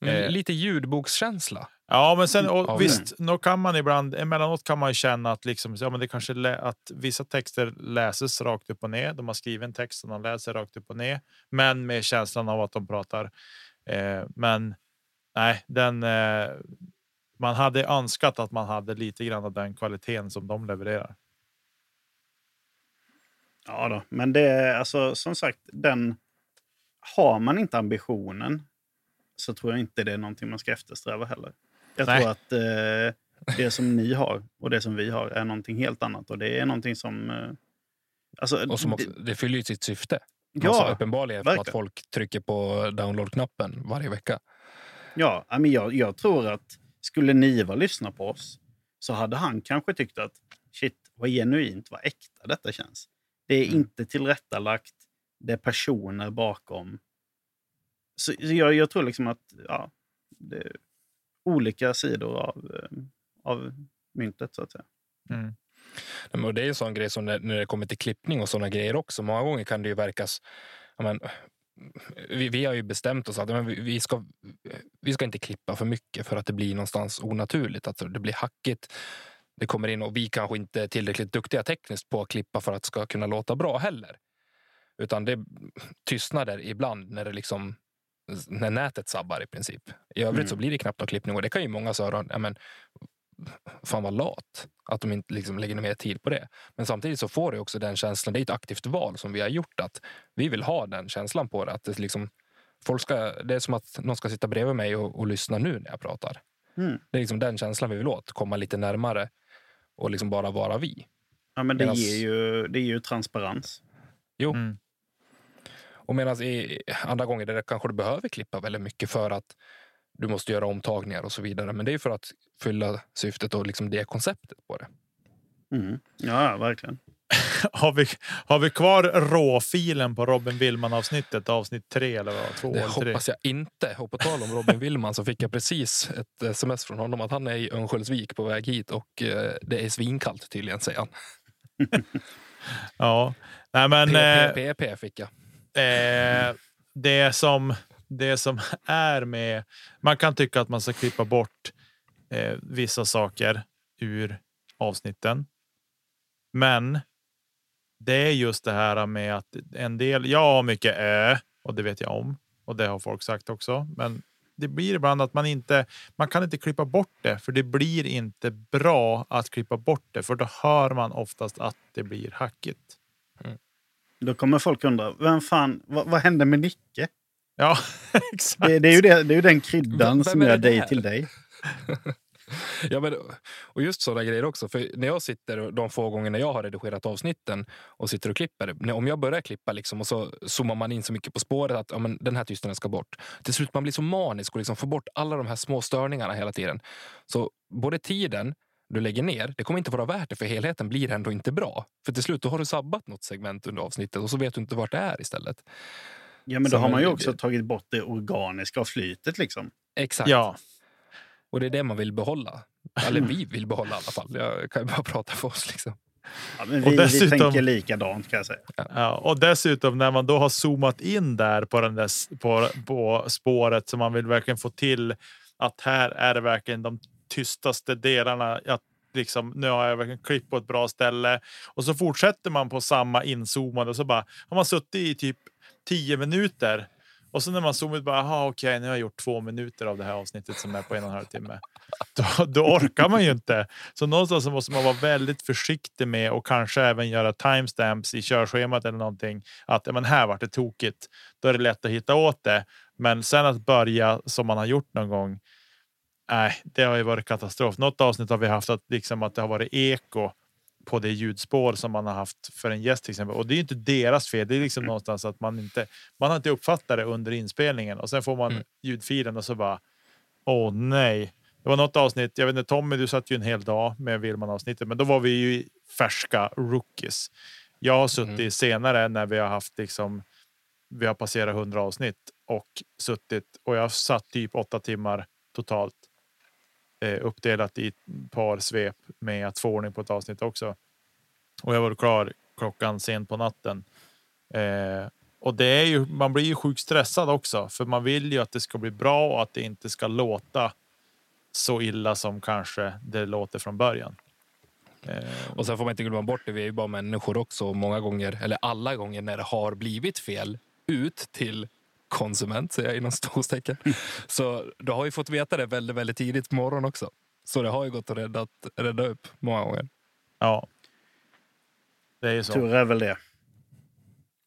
Men Eh. Lite ljudbokskänsla. Ja, men sen och visst, då kan man ibland emellanåt kan man ju känna att liksom, ja, men det kanske lä- att vissa texter läses rakt upp och ner. De har skrivit en text som de läser rakt upp och ner, men med känslan av att de pratar. Eh, men nej, den. Eh, man hade önskat att man hade lite grann av den kvaliteten som de levererar. Ja, då. men det är alltså som sagt, den... Har man inte ambitionen så tror jag inte det är någonting man ska eftersträva heller. Jag Nej. tror att eh, det som ni har och det som vi har är någonting helt annat. Och det är någonting som... Eh, alltså, Och som också, det, det fyller ju sitt syfte. ja, alltså, uppenbarligen eftersom att folk trycker på download-knappen varje vecka. ja, ja, men jag, jag tror att skulle Niva lyssna på oss så hade han kanske tyckt att shit, vad genuint, vad äkta detta känns. Det är Mm. inte tillrättalagt. Det är personer bakom. Så så jag, jag tror liksom att ja, det är olika sidor av, eh, av myntet, så att säga. Mm. Men Det är en sån grej som när, när det kommer till klippning och såna grejer också. Många gånger kan det ju verkas... Men, vi, vi har ju bestämt oss att men vi, vi, ska, vi ska inte klippa för mycket för att det blir någonstans onaturligt. Alltså, det blir hackigt. Det kommer in och vi kanske inte är tillräckligt duktiga tekniskt på att klippa för att det ska kunna låta bra heller. Utan det tystnader ibland när det liksom när nätet sabbar i princip. I övrigt Mm. så blir det knappt någon klippning och det kan ju många säga, ja, men fan vad lat att de inte liksom lägger mer tid på det. Men samtidigt så får du också den känslan. Det är ett aktivt val som vi har gjort att vi vill ha den känslan på det. Att det, liksom, folk ska, det är som att någon ska sitta bredvid mig och, och lyssna nu när jag pratar. Mm. Det är liksom den känslan vi vill åt. Komma lite närmare och liksom bara vara vi. Ja, men det, Medans- ger ju, det ger ju transparens. Jo. Mm. Och medan i andra gånger där kanske du behöver klippa väldigt mycket för att du måste göra omtagningar och så vidare. Men det är för att fylla syftet och liksom det konceptet på det. Mm. Ja, verkligen. har, vi, har vi kvar råfilen på Robin Willman avsnittet? Avsnitt tre eller vad? Två Det eller tre? hoppas jag inte. Och på tal om Robin Willman så fick jag precis ett sms från honom att han är i Örnsköldsvik på väg hit och eh, det är svinkallt tydligen, säger han. Ja, nej men. eh, PP fick jag. Eh, det, som, det som är med... Man kan tycka att man ska klippa bort eh, vissa saker ur avsnitten. Men det är just det här med att en del... Jag har mycket ö och det vet jag om och det har folk sagt också. Men det blir ibland att man inte man kan inte klippa bort det för det blir inte bra att klippa bort det för då hör man oftast att det blir hackigt. Då kommer folk undra, vem fan, vad, vad hände med Nicke? Ja, exakt. Det, det, är ju det, det är ju den kryddan Vem som gör dig till dig. Ja, men, och just sådana grejer också. För när jag sitter de få gånger när jag har redigerat avsnitten och sitter och klipper. Om jag börjar klippa liksom, och så zoomar man in så mycket på spåret att ja, men, den här tystnaden ska bort. Till slut man blir så manisk och liksom får bort alla de här små störningarna hela tiden. Så både tiden du lägger ner, det kommer inte vara värt det för helheten blir ändå inte bra. För till slut då har du sabbat något segment under avsnittet och så vet du inte vart det är istället. Ja, men då Så, har man ju också det- tagit bort det organiska och flytet liksom. Exakt. Ja, Och det är det man vill behålla. Eller vi vill behålla i alla fall. Jag kan ju bara prata för oss. Liksom. Ja, men Och vi, dessutom- vi tänker likadant kan jag säga. Ja, och dessutom när man då har zoomat in där på, den där, på, på spåret så man vill verkligen få till att här är det verkligen de tystaste delarna. Att liksom, nu har jag verkligen klippt på ett bra ställe och så fortsätter man på samma inzoomade och så bara har man suttit i typ tio minuter och så när man zoomar ut bara, aha, okej, nu har jag gjort två minuter av det här avsnittet som är på en och en halv timme. Då, då orkar man ju inte. Så någonstans så måste man vara väldigt försiktig med och kanske även göra timestamps i körschemat eller någonting. Att ja, men här vart det tokigt. Då är det lätt att hitta åt det. Men sen att börja som man har gjort någon gång. Nej, det har ju varit katastrof. Något avsnitt har vi haft att, liksom, att det har varit eko på det ljudspår som man har haft för en gäst till exempel. Och det är ju inte deras fel. Det är liksom någonstans att man inte man har inte uppfattat det under inspelningen och sen får man Mm. ljudfilen och så bara. Åh nej, det var något avsnitt. Jag vet inte Tommy, du satt ju en hel dag med Willman avsnittet, men då var vi ju färska rookies. Jag har suttit Mm. senare när vi har haft liksom. Vi har passerat 100 avsnitt och suttit och jag har satt typ åtta timmar totalt Eh, uppdelat i ett par svep med att få ordning på ett avsnitt också. Och jag var klar klockan sent på natten. Eh, och det är ju, man blir ju sjukt stressad också, för man vill ju att det ska bli bra och att det inte ska låta så illa som kanske det låter från början. Eh, Och sen får man inte glömma bort det, vi är ju bara människor också. Många gånger, eller alla gånger när det har blivit fel ut till konsument, säger jag inom storstecken. Så du har ju fått veta det väldigt, väldigt tidigt på morgonen också. Så det har ju gått att rädda, rädda upp många gånger. ja. Det är ju så. Tur är väl det.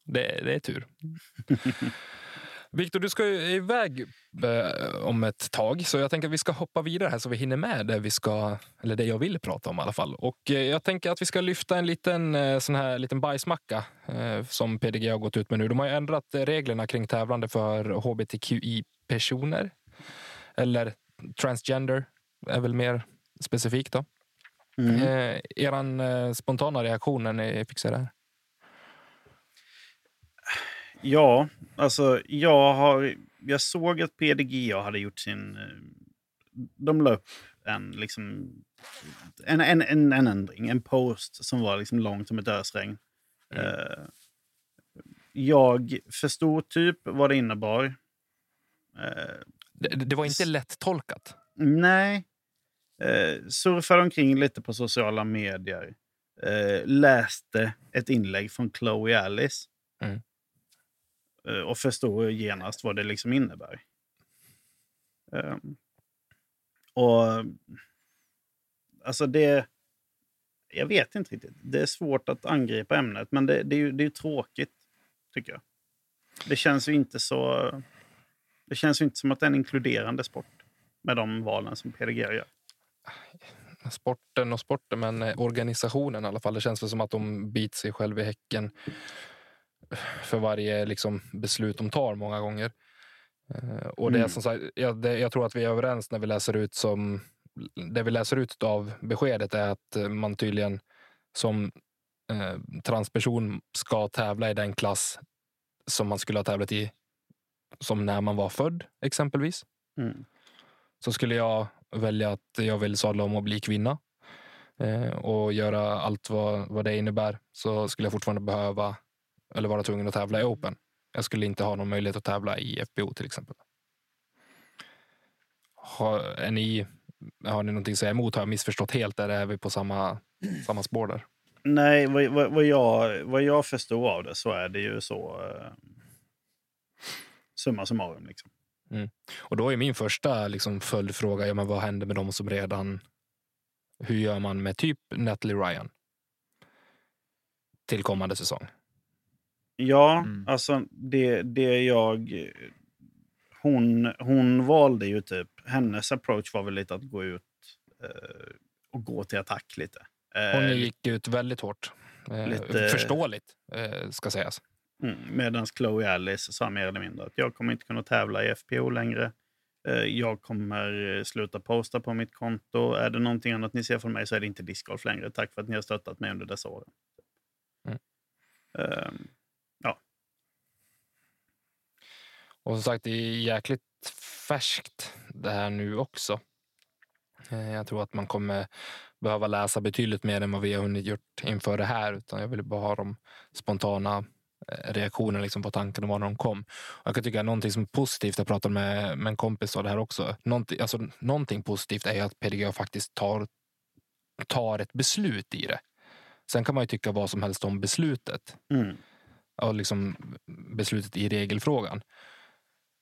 Det, det är tur. Viktor, du ska ju iväg eh, om ett tag, så jag tänker att vi ska hoppa vidare här så vi hinner med det vi ska, eller det jag vill prata om i alla fall. Och eh, jag tänker att vi ska lyfta en liten eh, sån här liten bajsmacka eh, som PDG har gått ut med nu. De har ju ändrat reglerna kring tävlande för hbtqi-personer. Eller transgender är väl mer specifikt då. Mm. Eh, eran eh, spontana reaktion när ni fick se det här? Ja, alltså jag har... Jag såg att PDGA hade gjort sin... eh, De la upp en, liksom, en, en, en, en ändring, en post som var liksom lång som ett ösregn. Eh, jag förstod typ vad det innebar. Eh, Det, det var inte lätt tolkat. Nej. Eh, surfade omkring lite på sociala medier. Eh, läste ett inlägg från Chloe Alice. Mm. Eh, och förstod genast vad det liksom innebär. Ehm, och alltså det... Jag vet inte riktigt. Det är svårt att angripa ämnet, men det, det är ju det är ju tråkigt, tycker jag. Det känns ju inte så... Det känns ju inte som att det är en inkluderande sport med de valen som PDG gör. sporten och sporten, men eh, organisationen i alla fall. Det känns väl som att de biter sig själva i häcken för varje liksom, beslut de tar många gånger. Eh, Och det är Mm. som sagt, jag, det, jag tror att vi är överens när vi läser ut som det vi läser ut av beskedet är att eh, man tydligen som eh, transperson ska tävla i den klass som man skulle ha tävlat i som när man var född, exempelvis. Mm. Så skulle jag välja att jag vill sadla om och bli kvinna eh, och göra allt vad, vad det innebär så skulle jag fortfarande behöva eller vara tvungen att tävla i Open. Jag skulle inte ha någon möjlighet att tävla i FBO till exempel. Har, är ni, har ni någonting att säga emot? Har jag missförstått helt? Eller är vi på samma, samma spår där? Nej, vad, vad, vad, jag, vad jag förstår av det så är det ju så. Eh, summa summarum. Liksom. Och då är min första liksom, följdfråga, ja, men vad händer med de som redan... Hur gör man med typ Natalie Ryan? Till kommande säsong. Ja, Mm. alltså det, det jag... Hon, hon valde ju typ... Hennes approach var väl lite att gå ut eh, och gå till attack lite. Eh, Hon gick ut väldigt hårt. Eh, lite- Förståeligt, eh, ska sägas. Mm, Medan Chloe Alice sa mer eller mindre att jag kommer inte kunna tävla i FPO längre. Eh, Jag kommer eh, sluta posta på mitt konto. Är det någonting annat ni ser från mig så är det inte discgolf längre. Tack för att ni har stöttat mig under dessa åren. Mm. Ehm, Och som sagt, det är jäkligt färskt det här nu också. Eh, Jag tror att man kommer behöva läsa betydligt mer än vad vi har hunnit gjort inför det här. Utan jag vill bara ha de spontana eh, reaktionerna liksom på tanken och var de kom. Och jag kan tycka att någonting som är positivt, jag pratade med, med en kompis om det här också. Någonting, alltså, någonting positivt är ju att PDGA faktiskt tar, tar ett beslut i det. Sen kan man ju tycka vad som helst om beslutet mm. och liksom beslutet i regelfrågan.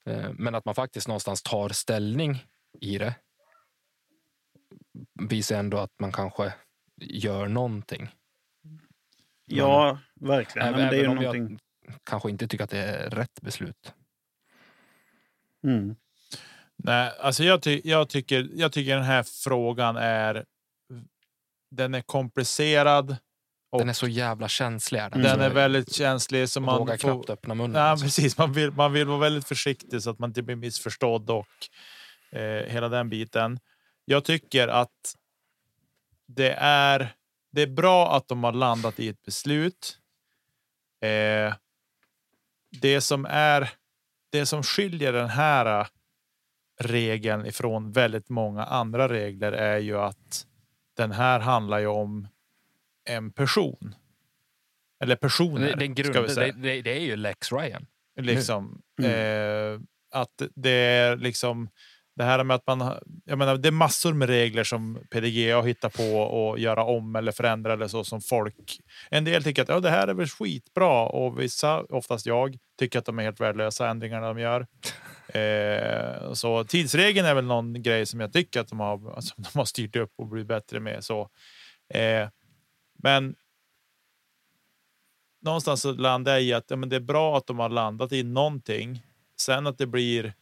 Eh, Men att man faktiskt någonstans tar ställning i det visar ändå att man kanske gör någonting. Ja, verkligen. Även, Men det är ju även om någonting... jag kanske inte tycker att det är rätt beslut. Mm. Nej, alltså jag, ty jag, tycker, jag tycker den här frågan är. Den är komplicerad. Och Den är så jävla känslig. Den. Mm. Den är väldigt känslig så man vågar får, knappt öppna munnen. Ja, alltså. precis. Man vill, man vill vara väldigt försiktig så att man inte blir missförstådd och eh, hela den biten. Jag tycker att det är. Det är bra att de har landat i ett beslut. Eh, det som är. Det som skiljer den här eh, regeln ifrån väldigt många andra regler är ju att den här handlar ju om en person. Eller personer. det, den ska grund, vi säga. det, det, det är ju Lex Ryan. Liksom, Mm. eh, att det är liksom det här med att man. Jag menar, det är massor med regler som PDG har hittat på och göra om eller förändra eller så som folk. En del tycker att ja, det här är väl skitbra och vissa, oftast jag, tycker att de är helt värdelösa ändringarna de gör. Eh, så tidsregeln är väl någon grej som jag tycker att de har, alltså, de har styrt upp och blivit bättre med. Så, eh, men någonstans så landar jag i att ja, men det är bra att de har landat i någonting. Sen att det blir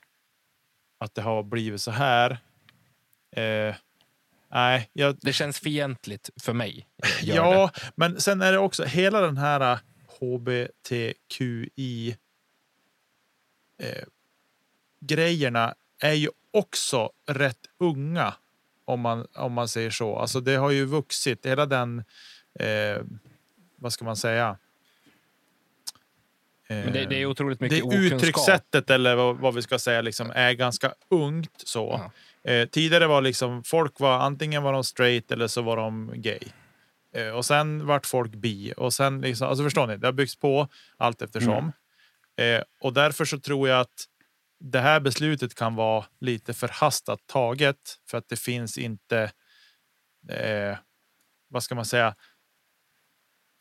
att det har blivit så här. Eh, nej, jag, Det känns fientligt för mig. Ja, men sen är det också hela den här eh, hbtqi eh, grejerna är ju också rätt unga om man om man säger så. Alltså det har ju vuxit hela den. Eh, vad ska man säga? Men det, det är otroligt det mycket okunskap. uttryckssättet eller vad, vad vi ska säga liksom, är ganska ungt så. Eh, tidigare var liksom folk var antingen var de straight eller så var de gay. Eh, och sen vart folk bi och sen liksom, alltså förstår ni, det har byggts på allt eftersom. Eh, och därför så tror jag att det här beslutet kan vara lite förhastat taget för att det finns inte. Eh, vad ska man säga?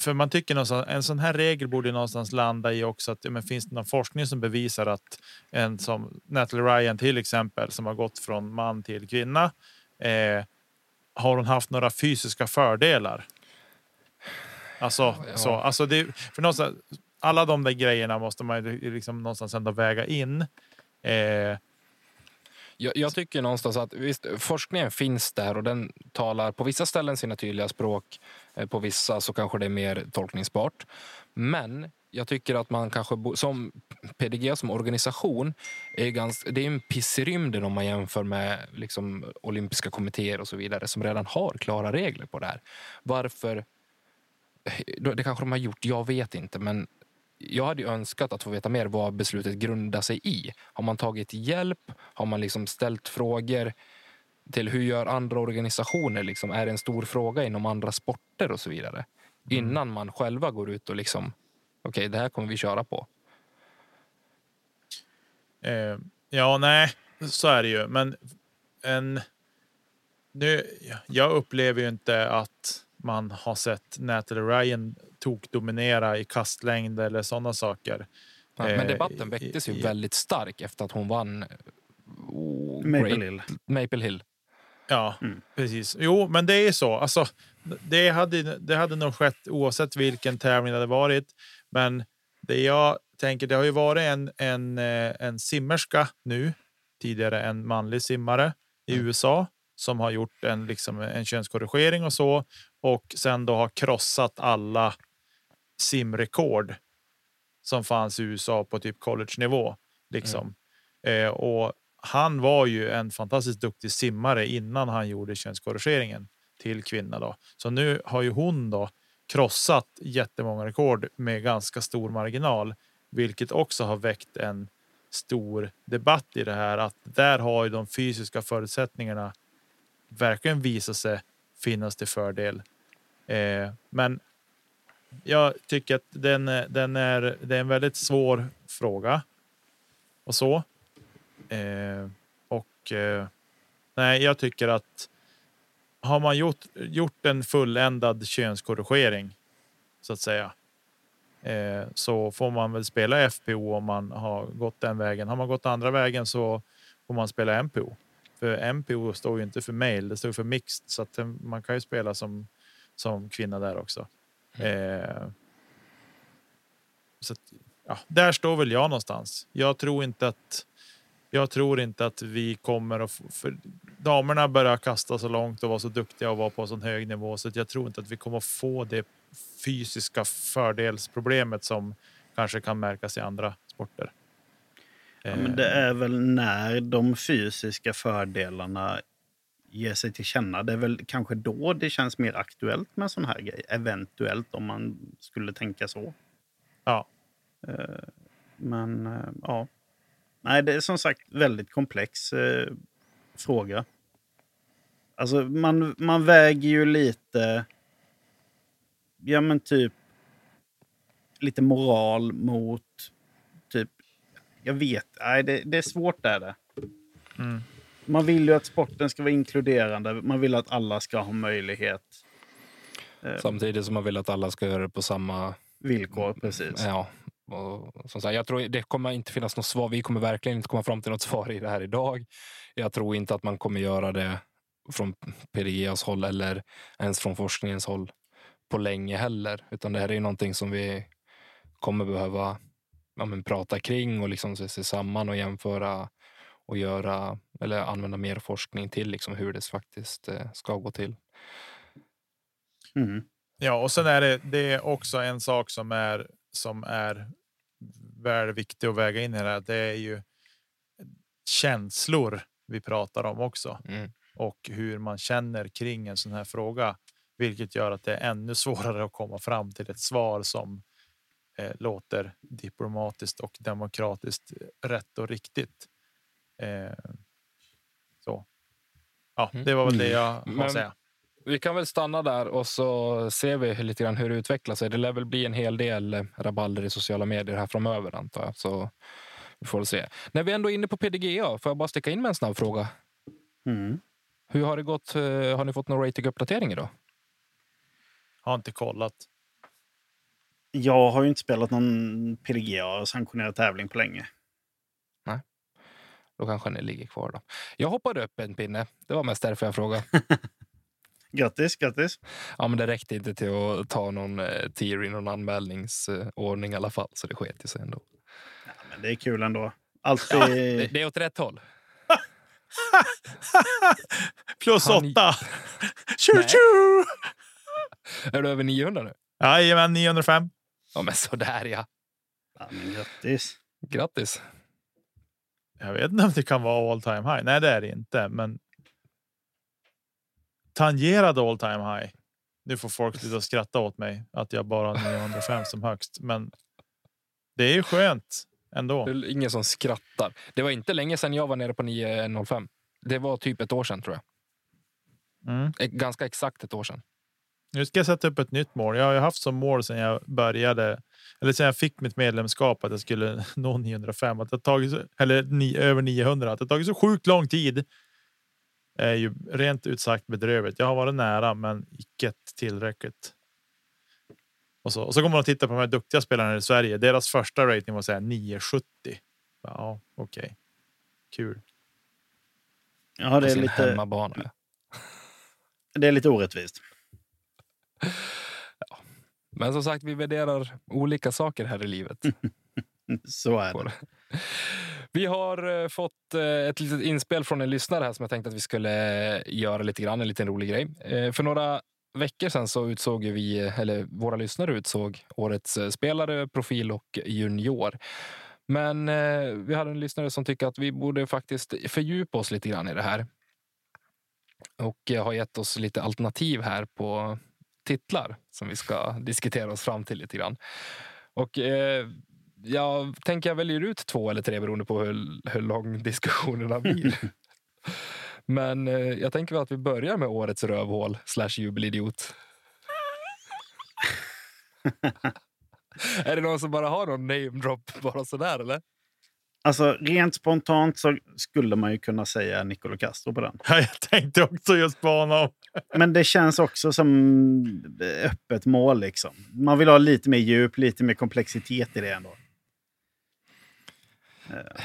För man tycker någonstans, en sån här regel borde någonstans landa i också att men finns det någon forskning som bevisar att en som Natalie Ryan till exempel som har gått från man till kvinna. Eh, har hon haft några fysiska fördelar? Alltså, Ja. så, alltså det, för någonstans, alla de där grejerna måste man liksom någonstans ändå väga in. Eh, jag, jag tycker någonstans att visst, forskningen finns där och den talar på vissa ställen sina tydliga språk. Eh, på vissa så kanske det är mer tolkningsbart. Men jag tycker att man kanske som PDG som organisation är ganska, det är en piss i rymden om man jämför med liksom, olympiska kommittéer och så vidare som redan har klara regler på det här. Varför eh, det kanske de har gjort, jag vet inte. Men jag hade önskat att få veta mer vad beslutet grundar sig i. Har man tagit hjälp? Har man liksom ställt frågor till hur gör andra organisationer? Liksom, är det en stor fråga inom andra sporter och så vidare? Innan man själva går ut och liksom, okej, okay, det här kommer vi köra på. Eh, ja, nej, så är det ju. Men en... Nu, jag upplever ju inte att man har sett Natalie Ryan tokdominera i kastlängd eller sådana saker. Ja, men eh, debatten väcktes ju väldigt stark efter att hon vann oh, Maple Hill. Maple Hill. Ja, mm. precis. Jo, men det är så. Alltså, det, hade, det hade nog skett oavsett vilken tävling det hade varit. Men det jag tänker, det har ju varit en, en, eh, en simmerska nu, tidigare en manlig simmare i mm. USA som har gjort en, liksom, en könskorrigering och så och sen då har krossat alla simrekord som fanns i USA på typ college-nivå. Liksom. Mm. Eh, och han var ju en fantastiskt duktig simmare innan han gjorde könskorrigeringen till kvinna. Då. Så nu har ju hon då krossat jättemånga rekord med ganska stor marginal, vilket också har väckt en stor debatt i det här. Att där har ju de fysiska förutsättningarna verkligen visat sig finnas till fördel. Eh, men jag tycker att den, eh, den är, det är en väldigt svår fråga och så. Eh, och eh, nej, jag tycker att har man gjort, gjort en fulländad könskorrigering så att säga eh, så får man väl spela FPO om man har gått den vägen. Har man gått andra vägen så får man spela MPO. För MPO står ju inte för mail, det står för mixed så att man kan ju spela som som kvinna där också. Mm. Eh, så att, ja, där står väl jag någonstans. Jag tror inte att jag tror inte att vi kommer att för damerna börjar kasta så långt och vara så duktiga och vara på så hög nivå så jag tror inte att vi kommer att få det fysiska fördelsproblemet som kanske kan märkas i andra sporter. Ja, men det är väl när de fysiska fördelarna ger sig till känna. Det är väl kanske då det känns mer aktuellt med sån här grej. Eventuellt om man skulle tänka så. Ja. Eh, men eh, ja. Nej, det är som sagt väldigt komplex eh, fråga. Alltså man, man väger ju lite... Ja men typ... Lite moral mot typ... Jag vet, nej det, det är svårt där det. Mm. Man vill ju att sporten ska vara inkluderande. Man vill att alla ska ha möjlighet. Eh, Samtidigt som man vill att alla ska göra det på samma villkor. Precis. Ja. Och, som sagt, jag tror det kommer inte finnas något svar. Vi kommer verkligen inte komma fram till något svar i det här idag. Jag tror inte att man kommer göra det från PDGs håll eller ens från forskningens håll på länge heller. Utan det här är någonting som vi kommer behöva ja, men, prata kring och liksom se, se samman och jämföra och göra eller använda mer forskning till liksom hur det faktiskt eh, ska gå till. Mm. Ja, och sen är det, det är också en sak som är som är väl viktig att väga in i det här. Det är ju känslor vi pratar om också mm. och hur man känner kring en sån här fråga, vilket gör att det är ännu svårare att komma fram till ett svar som eh, låter diplomatiskt och demokratiskt rätt och riktigt. Eh, så. Ja, mm. det var väl det jag har att säga. Vi kan väl stanna där och så ser vi lite grann hur det utvecklar sig. Det lär väl bli en hel del eh, rabalder i sociala medier här framöver antar jag. Så vi får se. När vi ändå är inne på PDGA, får jag bara sticka in med en snabb fråga? Mm. Hur har det gått? Eh, har ni fått någon rating-uppdatering idag? Har inte kollat. Jag har ju inte spelat någon PDGA sanktionerad tävling på länge. Då kanske ni ligger kvar. då. Jag hoppade upp en pinne. Det var mest därför jag frågade. grattis, grattis. Ja, men det räckte inte till att ta någon eh, tier i någon anmälningsordning i alla fall, så det sket sig ändå. Ja, men det är kul ändå. Alltid... Ja, det, det är åt rätt håll. Plus Han... åtta. tju, tju! Är du över 900 nu? Jajamän, 905. Ja, men sådär ja. ja men grattis. Grattis. Jag vet inte om det kan vara all time high. Nej, det är det inte, men. Tangerade all time high. Nu får folk sluta skratta åt mig att jag bara har 905 som högst, men det är ju skönt ändå. Det är ingen som skrattar. Det var inte länge sedan jag var nere på 905. Det var typ ett år sedan tror jag. Mm. Ganska exakt ett år sedan. Nu ska jag sätta upp ett nytt mål. Jag har haft som mål sedan jag började eller sen jag fick mitt medlemskap att jag skulle nå 905. Att det tagit eller ni, över 900. Att det tagit så sjukt lång tid. Är ju rent ut sagt bedrövligt. Jag har varit nära, men icke tillräckligt. Och så, och så kommer man att titta på de här duktiga spelarna i Sverige. Deras första rating var så här 970. Ja, okej. Okay. Kul. Ja, det är lite, hemmabana. ja. det är lite orättvist. Men som sagt, vi värderar olika saker här i livet. Så är det. Vi har eh, fått eh, ett litet inspel från en lyssnare här som jag tänkte att vi skulle eh, göra lite grann, en liten rolig grej. För några veckor sedan så utsåg vi, eller våra lyssnare utsåg årets spelare, profil och junior. Men vi hade en lyssnare som tyckte att vi borde faktiskt fördjupa oss lite grann i det här. Och har gett oss lite alternativ här på titlar som vi ska diskutera oss fram till lite grann. Och eh, jag tänker jag väljer ut två eller tre beroende på hur, hur lång diskussionerna blir. Men eh, jag tänker väl att vi börjar med årets rövhål slash jubelidiot. är det någon som bara har någon name drop bara sådär eller? Alltså, rent spontant så skulle man ju kunna säga Nicolo Castro på den. Ja, Jag tänkte också just på honom. Men det känns också som öppet mål. Liksom. Man vill ha lite mer djup, lite mer komplexitet i det ändå. Eh,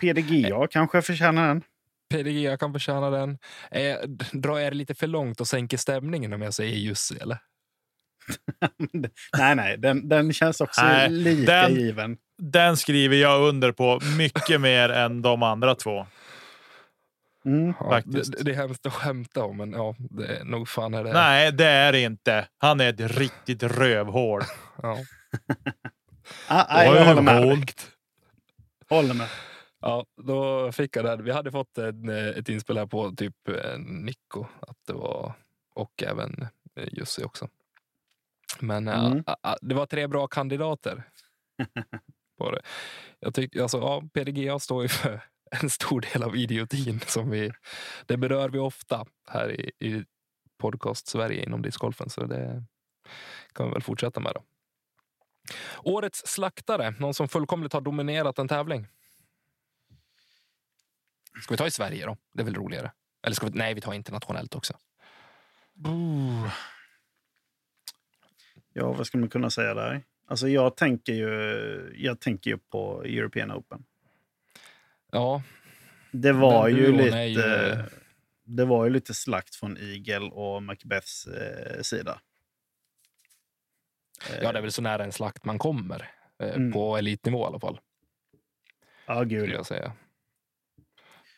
PDGA kanske förtjänar den. PDG, jag kan förtjäna den. Eh, drar jag det lite för långt och sänker stämningen om jag säger Jussi eller? nej, nej, den, den känns också Nej, lika den- given. Den skriver jag under på mycket mer än de andra två. Mm. Ja. Det, det är hemskt att skämta om, men ja, det är nog fan är det. Nej, det är det inte. Han är ett riktigt rövhål. Ja. Ah, nej, jag håller med. Håller med. Ja, då fick jag den. Vi hade fått en, eh, ett inspel här på typ eh, Nico att det var, och även eh, Jussi också. Men Mm. ah, ah, det var tre bra kandidater. på det. Jag tycker, alltså, ja, PDGA står ju för en stor del av idiotin. Som vi, det berör vi ofta här i, i podcast Sverige inom discgolfen. Så det kan vi väl fortsätta med. Då. Årets slaktare, någon som fullkomligt har dominerat en tävling. Ska vi ta i Sverige då? Det är väl roligare? Eller ska vi, nej, vi tar internationellt också. Ja, vad ska man kunna säga där? Alltså, jag tänker ju, jag tänker ju på European Open. Ja, Det var ju lite... ju- Det var ju lite slakt från Eagle och Macbeths eh, sida. Ja, det är väl så nära en slakt man kommer. Eh, Mm. På elitnivå i alla fall. Ja, gud skulle ja. jag säga.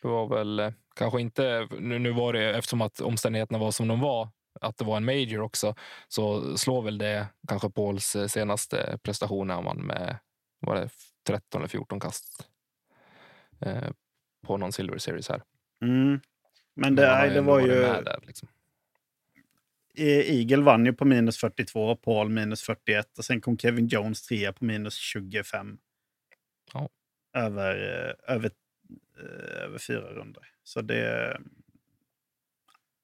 Det var väl eh, kanske inte, nu, nu var det eftersom att omständigheterna var som de var, att det var en major också, så slår väl det kanske Pauls eh, senaste prestation när man med var det 13 eller 14 kast eh, på någon Silver Series här. Mm. Men det, Men det var ju... Där, liksom. E- Eagle vann ju på minus 42, Paul minus 41 och sen kom Kevin Jones trea på minus 25. Ja. Över, eh, över, eh, över fyra runder. Så det...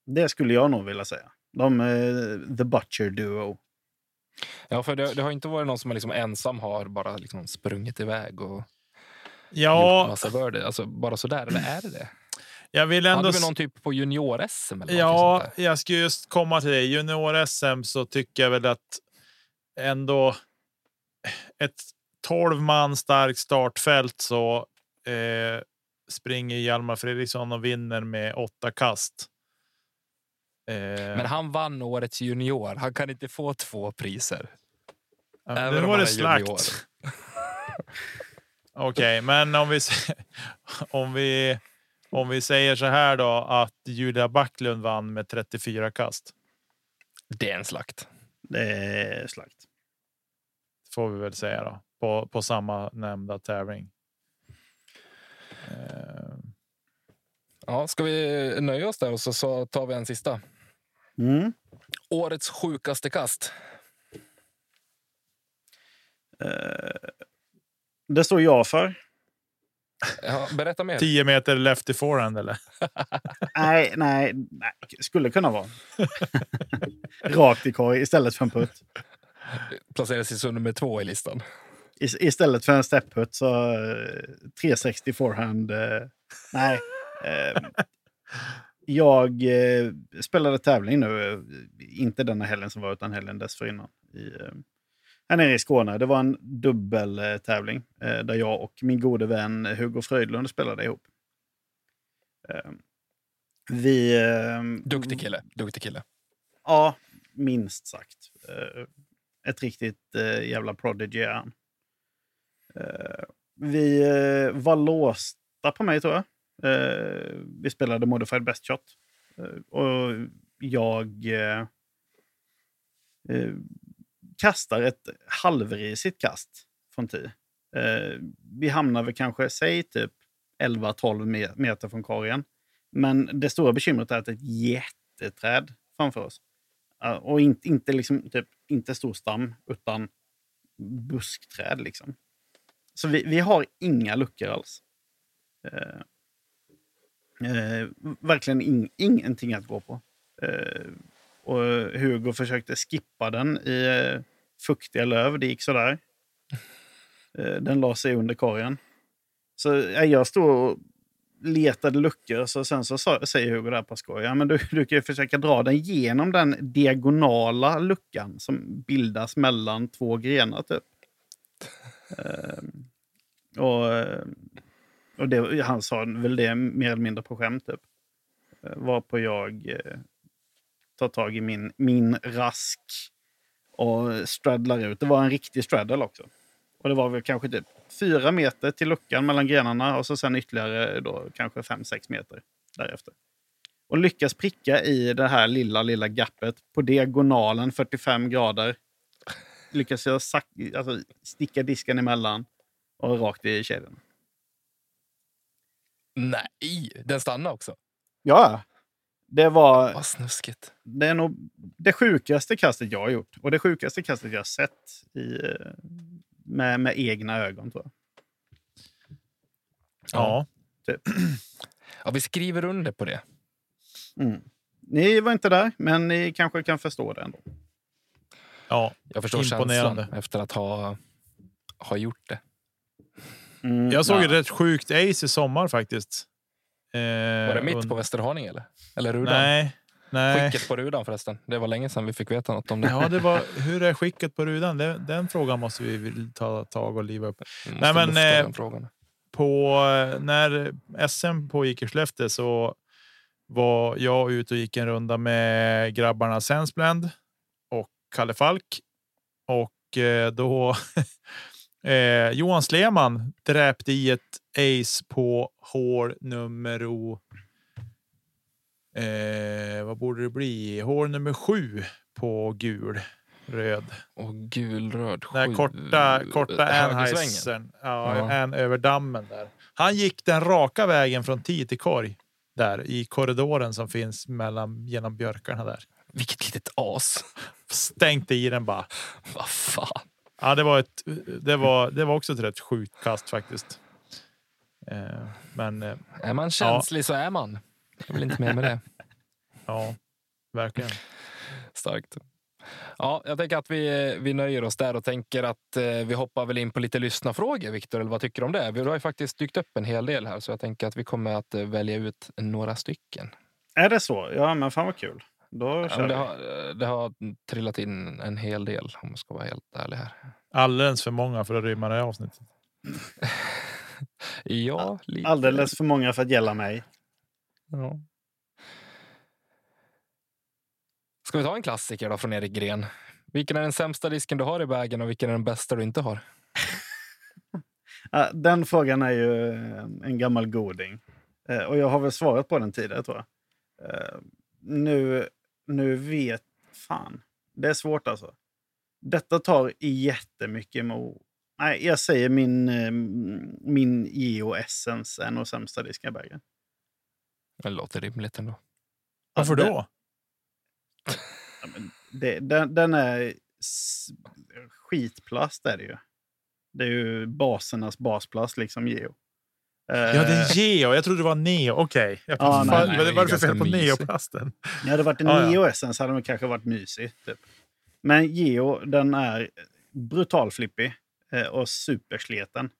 Det skulle jag nog vilja säga. De är The Butcher Duo. Ja, för det, det har inte varit någon som är liksom ensam har bara liksom sprungit iväg och gjort Ja, massa birdie. Alltså bara sådär, eller är det det? Jag vill Hade ändå... vi någon typ på junior-SM? Ja, jag skulle just komma till det. Junior-SM så tycker jag väl att ändå ett 12 man starkt startfält så eh, springer Hjalmar Fredriksson och vinner med åtta kast. Eh, Men han vann årets junior. Han kan inte få två priser. ja, även nu var det slakt. Okej, men om vi, om, vi, om vi säger så här då att Julia Backlund vann med 34 kast. Det är en slakt. Det är slakt. får vi väl säga då på, på samma nämnda tävling. Eh, Ja, ska vi nöja oss där och så, så tar vi en sista? Mm. Årets sjukaste kast. Eh, det står jag för. Ja, berätta mer. 10 meter left forehand eller? Nej, nej, nej, skulle kunna vara. Rakt i korg istället för en putt. Placerar sig som nummer två i listan. I, istället för en step-putt så eh, 360 forehand. Eh, nej. Eh, jag eh, spelade tävling nu, eh, inte denna helgen som var utan helgen dessförinnan. I, eh, här nere i Skåne. Det var en dubbeltävling eh, där jag och min gode vän Hugo Fröjdlund spelade ihop. Eh, vi... Eh, Duktig kille. Duktig kille. Ja, minst sagt. Eh, ett riktigt eh, jävla prodigy är han. Vi var låsta på mig, tror jag. Vi spelade Modified Best Shot. Och jag kastar ett halvrisigt kast från Ti. Eh, vi hamnar väl kanske, säg typ 11-12 meter från korgen. Men det stora bekymret är att det är ett jätteträd framför oss. Eh, och inte, inte, liksom, typ, inte stor stam, utan buskträd. Liksom. Så vi, vi har inga luckor alls. Eh, eh, verkligen in, ingenting att gå på. Eh, och Hugo försökte skippa den i eh, fuktiga löv. Det gick sådär. Eh, den la sig under korgen. Så eh, jag stod och letade luckor. Så sen så sa, säger Hugo där på skoj, ja, men du, du kan ju försöka dra den genom den diagonala luckan som bildas mellan två grenar. Typ. Ehm, och eh, och det, han sa väl det mer eller mindre på skämt. Typ. Varpå jag eh, tar tag i min, min rask och straddlar ut. Det var en riktig straddle också. Och det var väl kanske typ fyra meter till luckan mellan grenarna och så sen ytterligare då kanske fem sex meter därefter. Och lyckas pricka i det här lilla, lilla gappet på diagonalen 45 grader. Lyckas jag alltså, sticka disken emellan och rakt i kedjan. Nej, den stannade också. Ja, det var Vad snuskigt. det, är nog det sjukaste kastet jag har gjort. Och det sjukaste kastet jag har sett i, eh, med, med egna ögon. Tror jag. Ja. Ja, vi skriver under på det. Mm. Ni var inte där, men ni kanske kan förstå det ändå. ja. Jag förstår känslan efter att ha, ha gjort det. Mm, Jag såg ja. ett rätt sjukt ace i sommar faktiskt. Eh, Var det mitt und- på Västerhaninge eller? Eller Rudan? Nej. Nej. Skicket på Rudan förresten. Det var länge sedan vi fick veta något om det. Ja, det var, hur är skicket på rudan? Den, den frågan måste vi ta tag och liva upp. Nej, men, eh. På, eh, när SM pågick i Skellefteå så var jag ute och gick en runda med grabbarna Sensblend och Kalle Falk. Och eh, då eh, Johan Sleman dräpte i ett ace på hål nummer eh, vad borde det bli? Hål nummer sju på gul röd. Och gulröd. Den här sju- korta, korta högersvängen. Anheisern. Ja, Ja. en över dammen där. Han gick den raka vägen från tee till korg. Där i korridoren som finns mellan genom björkarna där. Vilket litet as. Stänkte i den bara. Vad fan. Ja, det var ett. Det var. Det var också ett rätt sjukt kast faktiskt. Eh, men eh, Är man känslig så är man. Jag vill inte mer med det. ja, verkligen. Starkt. Ja, jag tänker att vi, vi nöjer oss där och tänker att eh, vi hoppar väl in på lite lyssnarfrågor, Viktor. Eller vad tycker du om det? Vi har ju faktiskt dykt upp en hel del här, så jag tänker att vi kommer att eh, välja ut några stycken. Är det så? Ja, men fan vad kul. Då Ja, kör det, har, det har trillat in en hel del, om man ska vara helt ärlig här. Alldeles för många för att rymma det här avsnittet. Ja, lite. Alldeles för många för att gälla mig. Ja. Ska vi ta en klassiker då från Erik Gren? Vilken är den sämsta disken du har i vägen och vilken är den bästa du inte har? Den frågan är ju eh, en gammal goding. Eh, Och jag har väl svarat på den tidigare, tror jag. Eh, Nu, nu vet... Fan. Det är svårt alltså. Detta tar jättemycket emot. Nej, jag säger min, eh, min Geo Essence är nog sämsta disken i vägen. Det låter rimligt ändå. Varför det- då? Ja, men det, den, den är skitplast är det ju. Det är ju basernas basplast, liksom Geo. Eh, Ja, det är Geo. Jag trodde det var Neo. Okej. Jag Ja, nej, fan, nej, vad det är vad är det för fel på mysigt. Neoplasten? Ja, hade det varit en ja. Neo Essence hade den kanske varit mysig. Typ. Men Geo, den är brutal flippig eh, och supersleten.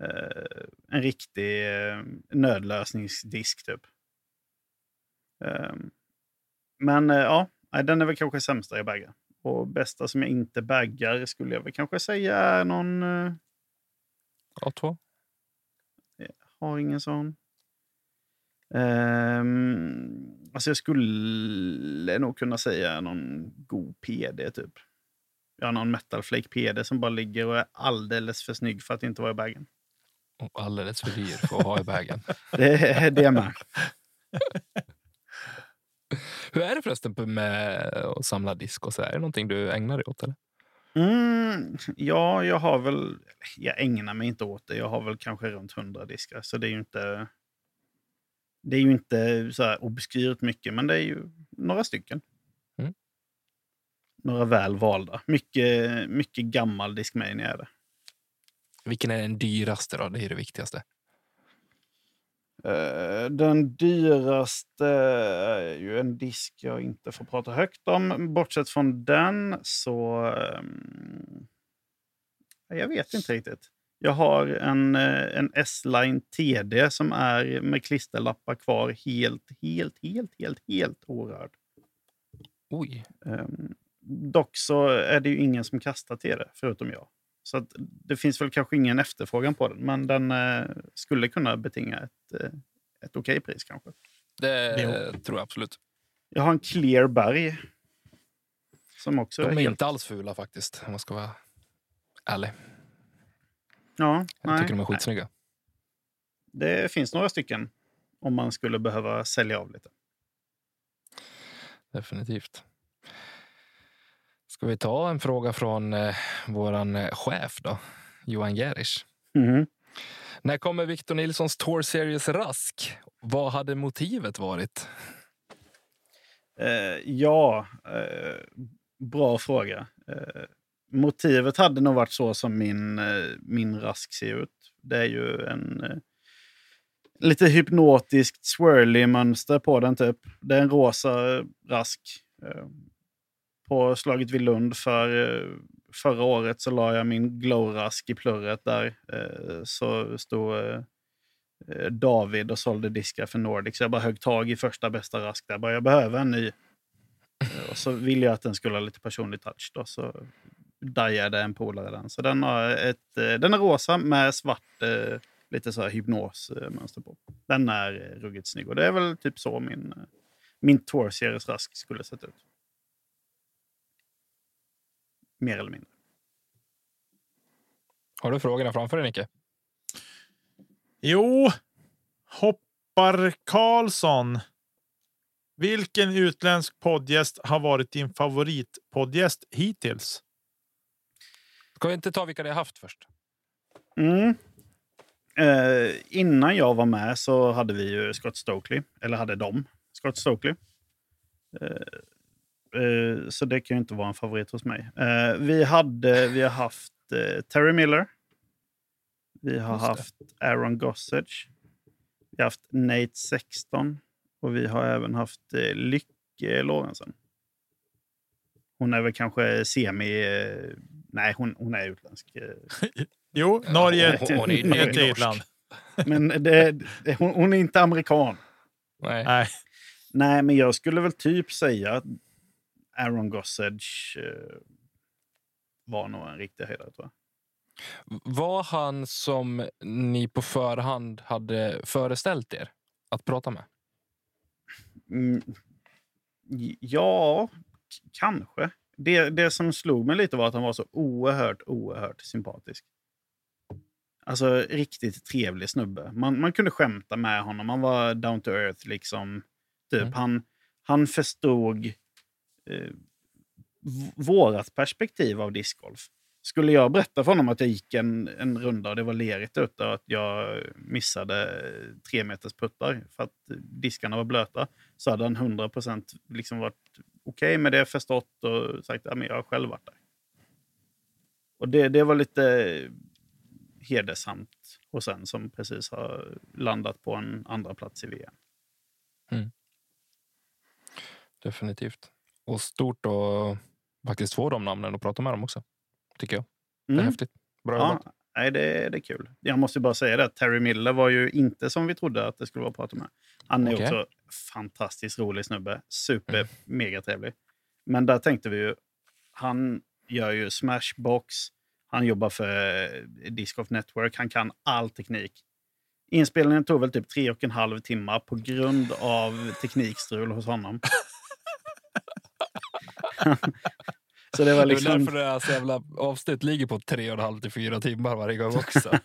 Eh, en riktig eh, nödlösningsdisk typ. Eh, men eh, ja, den är väl kanske sämsta jag baggar. Och bästa som jag inte baggar skulle jag väl kanske säga är någon... Eh, A2. har ingen sån. Um, alltså jag skulle nog kunna säga någon god PD typ. Jag har någon Metal Flake PD som bara ligger och är alldeles för snygg för att inte vara i bagen. Och alldeles för dyr för att ha i bagen. Det är det med. Hur är det förresten med att samla disk? Och så? Är det någonting du ägnar dig åt? Eller? Mm, ja, jag har väl... Jag ägnar mig inte åt det. Jag har väl kanske runt 100 diskar. Så det är ju inte... Det är ju inte så här obskyrt mycket, men det är ju några stycken. Några väl valda. Mycket, mycket gammal Discmania är det. Vilken är den dyraste? då? Det är det viktigaste. Eh, Den dyraste är ju en disk jag inte får prata högt om. Bortsett från den så... ehm, Jag vet inte riktigt. Jag har en, eh, en S-Line TD som är med klisterlappar kvar helt, helt, helt, helt, helt orörd. Oj. Ehm, Dock så är det ju ingen som kastar TD förutom jag. Så att det finns väl kanske ingen efterfrågan på den, men den eh, skulle kunna betinga ett, eh, ett okej pris kanske. Det Jo. tror jag absolut. Jag har en Clear Berg. Som också De är helt... inte alls fula faktiskt, om man ska vara ärlig. Ja, Jag nej, tycker de är nej. skitsnygga. Det finns några stycken om man skulle behöva sälja av lite. Definitivt. Ska vi ta en fråga från eh, våran eh, chef då, Johan Gerisch. Mhm. När kommer Victor Nilssons Tour Series Rask? Vad hade motivet varit? Eh, ja, eh, bra fråga. Eh, motivet hade nog varit så som min, eh, min rask ser ut. Det är ju en eh, lite hypnotiskt swirly mönster på den typ. Det är en rosa rask. På slaget vid Lund för eh, förra året så la jag min glow-rask i plurret där. Eh, så stod eh, David och sålde diskar för Nordic. Så jag bara högg tag i första bästa rask där. Bara, jag behöver en ny. Och så ville jag att den skulle ha lite personlig touch. Då, så dajade en polare den. Så den, har ett, den är rosa med svart lite så här hypnosmönster på. Den är ruggigt snygg. Och det är väl typ så min, min Tour Series rask skulle sett ut. Mer eller mindre. Har du frågorna framför dig, Nicke? Jo, Hoppar Karlsson. Vilken utländsk poddgäst har varit din favoritpoddgäst hittills? Ska vi inte ta vilka det har haft först? Mm. Eh, innan jag var med så hade vi ju Scott Stokely. Eller hade de Scott Stokely. Eh, så det kan ju inte vara en favorit hos mig. Eh, vi, hade, vi har haft eh, Terry Miller. Vi har Just det. haft Aaron Gossage. Vi har haft Nate Sexton. Och vi har även haft eh, Lycke Lorentzen. Hon är väl kanske semi... Eh, nej, hon, hon är utländsk. Eh, Jo, Norge hon- hon är- ett eget land. Men det, det, hon, hon är inte amerikan. Nej. Nej, Nej, men jag skulle väl typ säga Aaron Gossage eh, var nog en riktig höjdare, tror jag. Var han som ni på förhand hade föreställt er att prata med? Mm, ja, kanske. Det, det som slog mig lite var att han var så oerhört, oerhört sympatisk. Alltså riktigt trevlig snubbe. Man, man kunde skämta med honom. Han var down to earth liksom. Typ. Mm. Han, han förstod eh, vårat perspektiv av discgolf. Skulle jag berätta för honom att jag gick en, en runda och det var lerigt ute och att jag missade tre meters puttar för att diskarna var blöta så hade han 100% liksom varit okej med det, förstått och sagt att ja, jag har själv varit där. Och det, det var lite hedersamt hos en som precis har landat på en andra plats i VM. Mm. Definitivt. Och stort att faktiskt få de namnen och prata med dem också. Tycker jag. Det är Mm. häftigt. Bra Ja, jobbat. nej, det, det är kul. Jag måste bara säga det, att Terry Miller var ju inte som vi trodde att det skulle vara att prata med. Han är Okej. också fantastiskt rolig snubbe. Super, Mm. mega trevlig. Men där tänkte vi ju, han gör ju Smashbox, han jobbar för eh, Disc of Network, han kan all teknik. Inspelningen tog väl typ tre och en halv timme på grund av teknikstrul hos honom. Så det var Det är liksom... därför det här jävla avsnitt ligger på tre och en halv till fyra timmar varje gång också.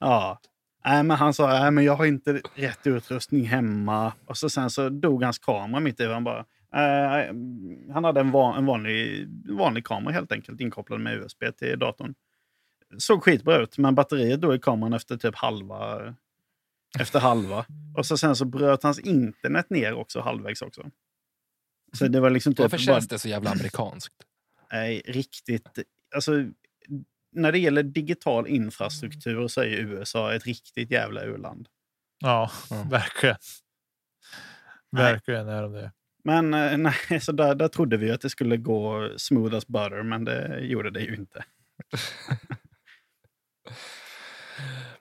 Ja. Nej, men han sa att men jag har inte rätt utrustning hemma. Och så sen så dog hans kamera mitt i. Han, bara, eh, han hade en, van, en vanlig, vanlig kamera helt enkelt inkopplad med USB till datorn. Såg skitbra ut, men batteriet dog i kameran efter typ halva. Efter halva. Och så sen så bröt hans internet ner också halvvägs också. Så det var liksom typ Varför bara- känns det så jävla amerikanskt? Nej, riktigt... Alltså, när det gäller digital infrastruktur så är USA ett riktigt jävla u-land. Ja, Ja. verkligen. Verkligen är de det. Men eh, nej, så där, där trodde vi att det skulle gå smooth as butter, men det gjorde det ju inte.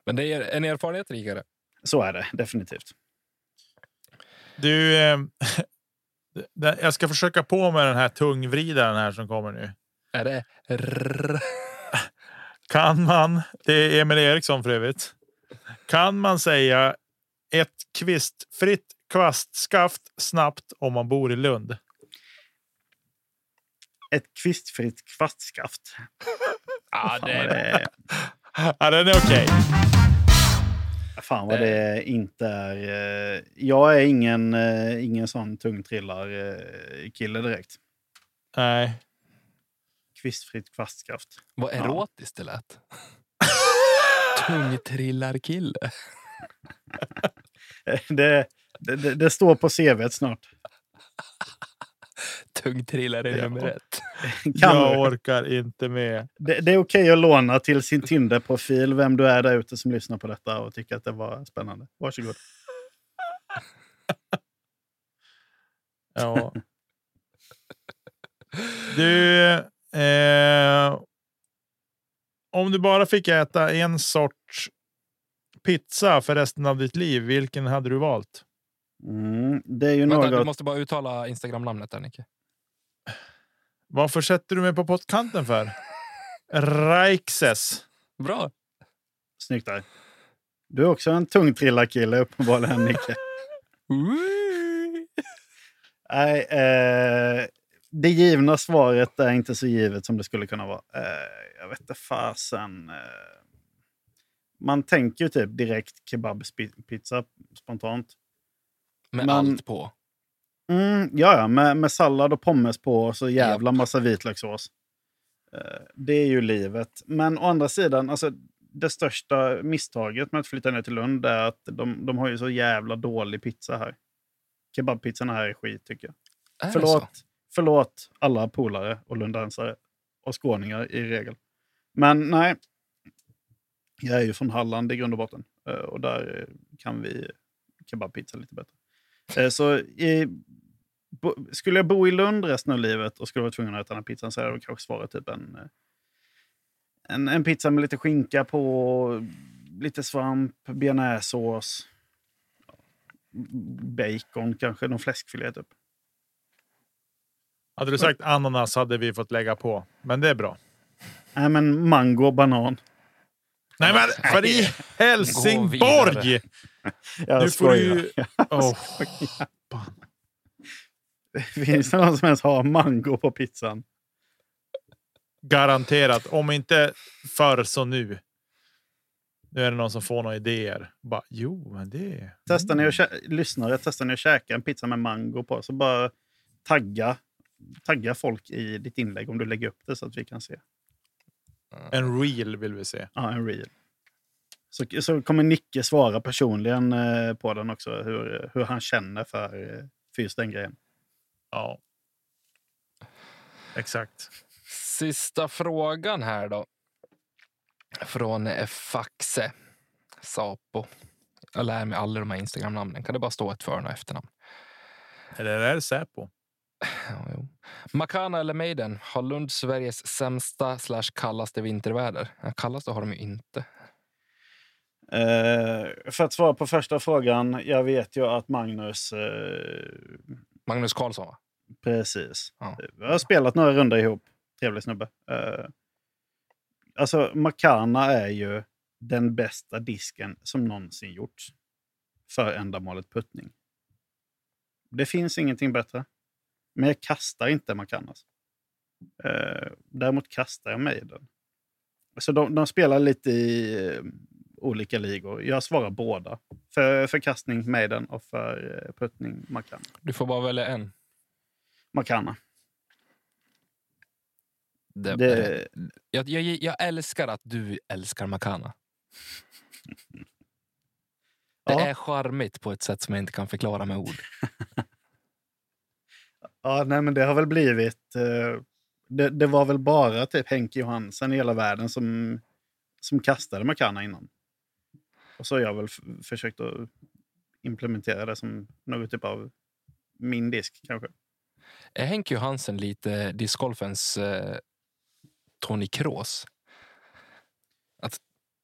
Men det är en erfarenhet rikare. Så är det definitivt. Du, eh, jag ska försöka på med den här tungvridaren här som kommer nu. Är det? Kan man, det är Emil Eriksson för övrigt. Kan man säga ett kvistfritt kvastskaft snabbt om man bor i Lund? Ett kvistfritt kvastskaft. Ja, det är det, det. är, Ja, den är okej. Fan vad det inte är. eh, Jag är ingen, eh, ingen sån tungtrillar-kille direkt. Nej. Kvistfritt kvastskaft. Vad Ja. erotiskt det lät. Tungtrillarkille. Eh, Det, det, det, det står på CV snart. Tungtrillare Ja. nummer ett. Kan jag orkar inte med. Det, det är okej att låna till sin Tinder-profil vem du är där ute som lyssnar på detta och tycker att det var spännande. Varsågod. Ja. Du, eh, om du bara fick äta en sorts pizza för resten av ditt liv, vilken hade du valt? Mm, det är ju Vänta, något... du måste bara uttala Instagram-namnet där, Nicke. Varför sätter du mig på pottkanten för? Raikses. Bra. Snyggt där. Du är också en tungtrillarkille uppenbarligen, Nicke. Nej, eh, det givna svaret är inte så givet som det skulle kunna vara. Eh, jag vet inte fasen. Eh, man tänker ju typ direkt kebabpizza spontant. Med Men- allt på. Mm, ja, ja med, med sallad och pommes på och så jävla massa vitlökssås. Eh, det är ju livet. Men å andra sidan, alltså, det största misstaget med att flytta ner till Lund är att de, de har ju så jävla dålig pizza här. Kebabpizzan här är skit tycker jag. Är? Förlåt, förlåt alla polare och lundensare och skåningar i regel. Men nej, jag är ju från Halland i grund och botten. eh, Och där kan vi kebabpizza lite bättre. Eh, Så i, bo, skulle jag bo i Lund resten av livet och skulle vara tvungen att äta den här pizzan så hade jag kanske svarat typ en, eh, en, en pizza med lite skinka på, lite svamp, bearnaisesås, bacon kanske, någon fläskfilé typ. Hade du sagt ananas hade vi fått lägga på, men det är bra. Nej, men mango och banan. Nej, men för i Helsingborg! Jag Nu får du skojar. ju... Åh, Finns det någon som ens har mango på pizzan? garanterat, om inte förr så nu. Nu är det någon som får några idéer. Bara, jo, men det... Testar ni att kä- lyssnare, testar ni att käka en pizza med mango på, så bara tagga, tagga folk i ditt inlägg om du lägger upp det så att vi kan se. En reel vill vi se. Ja, en reel. Så, så kommer Nicke svara personligen eh, på den också, hur, hur han känner för, eh, för just den grejen. Ja. Exakt. Sista frågan här då. Från eh, Faxe Sapo. Jag lär mig alla de här Instagram-namnen. Kan det bara stå ett för och efternamn? Eller är det Säpo? Ja. Makana eller Maiden har Lund Sveriges sämsta slash kallaste vinterväder? Kallaste har de ju inte. Eh, för att svara på första frågan. Jag vet ju att Magnus... Eh, Magnus Karlsson, va? precis. Ja. Vi har spelat några runder ihop. Trevlig snubbe. Eh, alltså, Makana är ju den bästa disken som någonsin gjorts för ändamålet puttning. Det finns ingenting bättre. Men jag kastar inte Makanas. Eh, däremot kastar jag Maiden. Så de, de spelar lite i olika ligor. Jag svarar båda. För, kastning Maiden och för eh, puttning Makana. Du får bara välja en. Makana. Det, Det, jag, jag, jag älskar att du älskar Makana. Det Ja. är charmigt på ett sätt som jag inte kan förklara med ord. Ja, nej, men det har väl blivit... Eh, det, det var väl bara typ Henke Johansen i hela världen som, som kastade Makana innan. Och så har jag väl försökt att implementera det som något typ av min disk kanske. Är Henke Johansen lite discgolfens eh, Tony Kroos? Att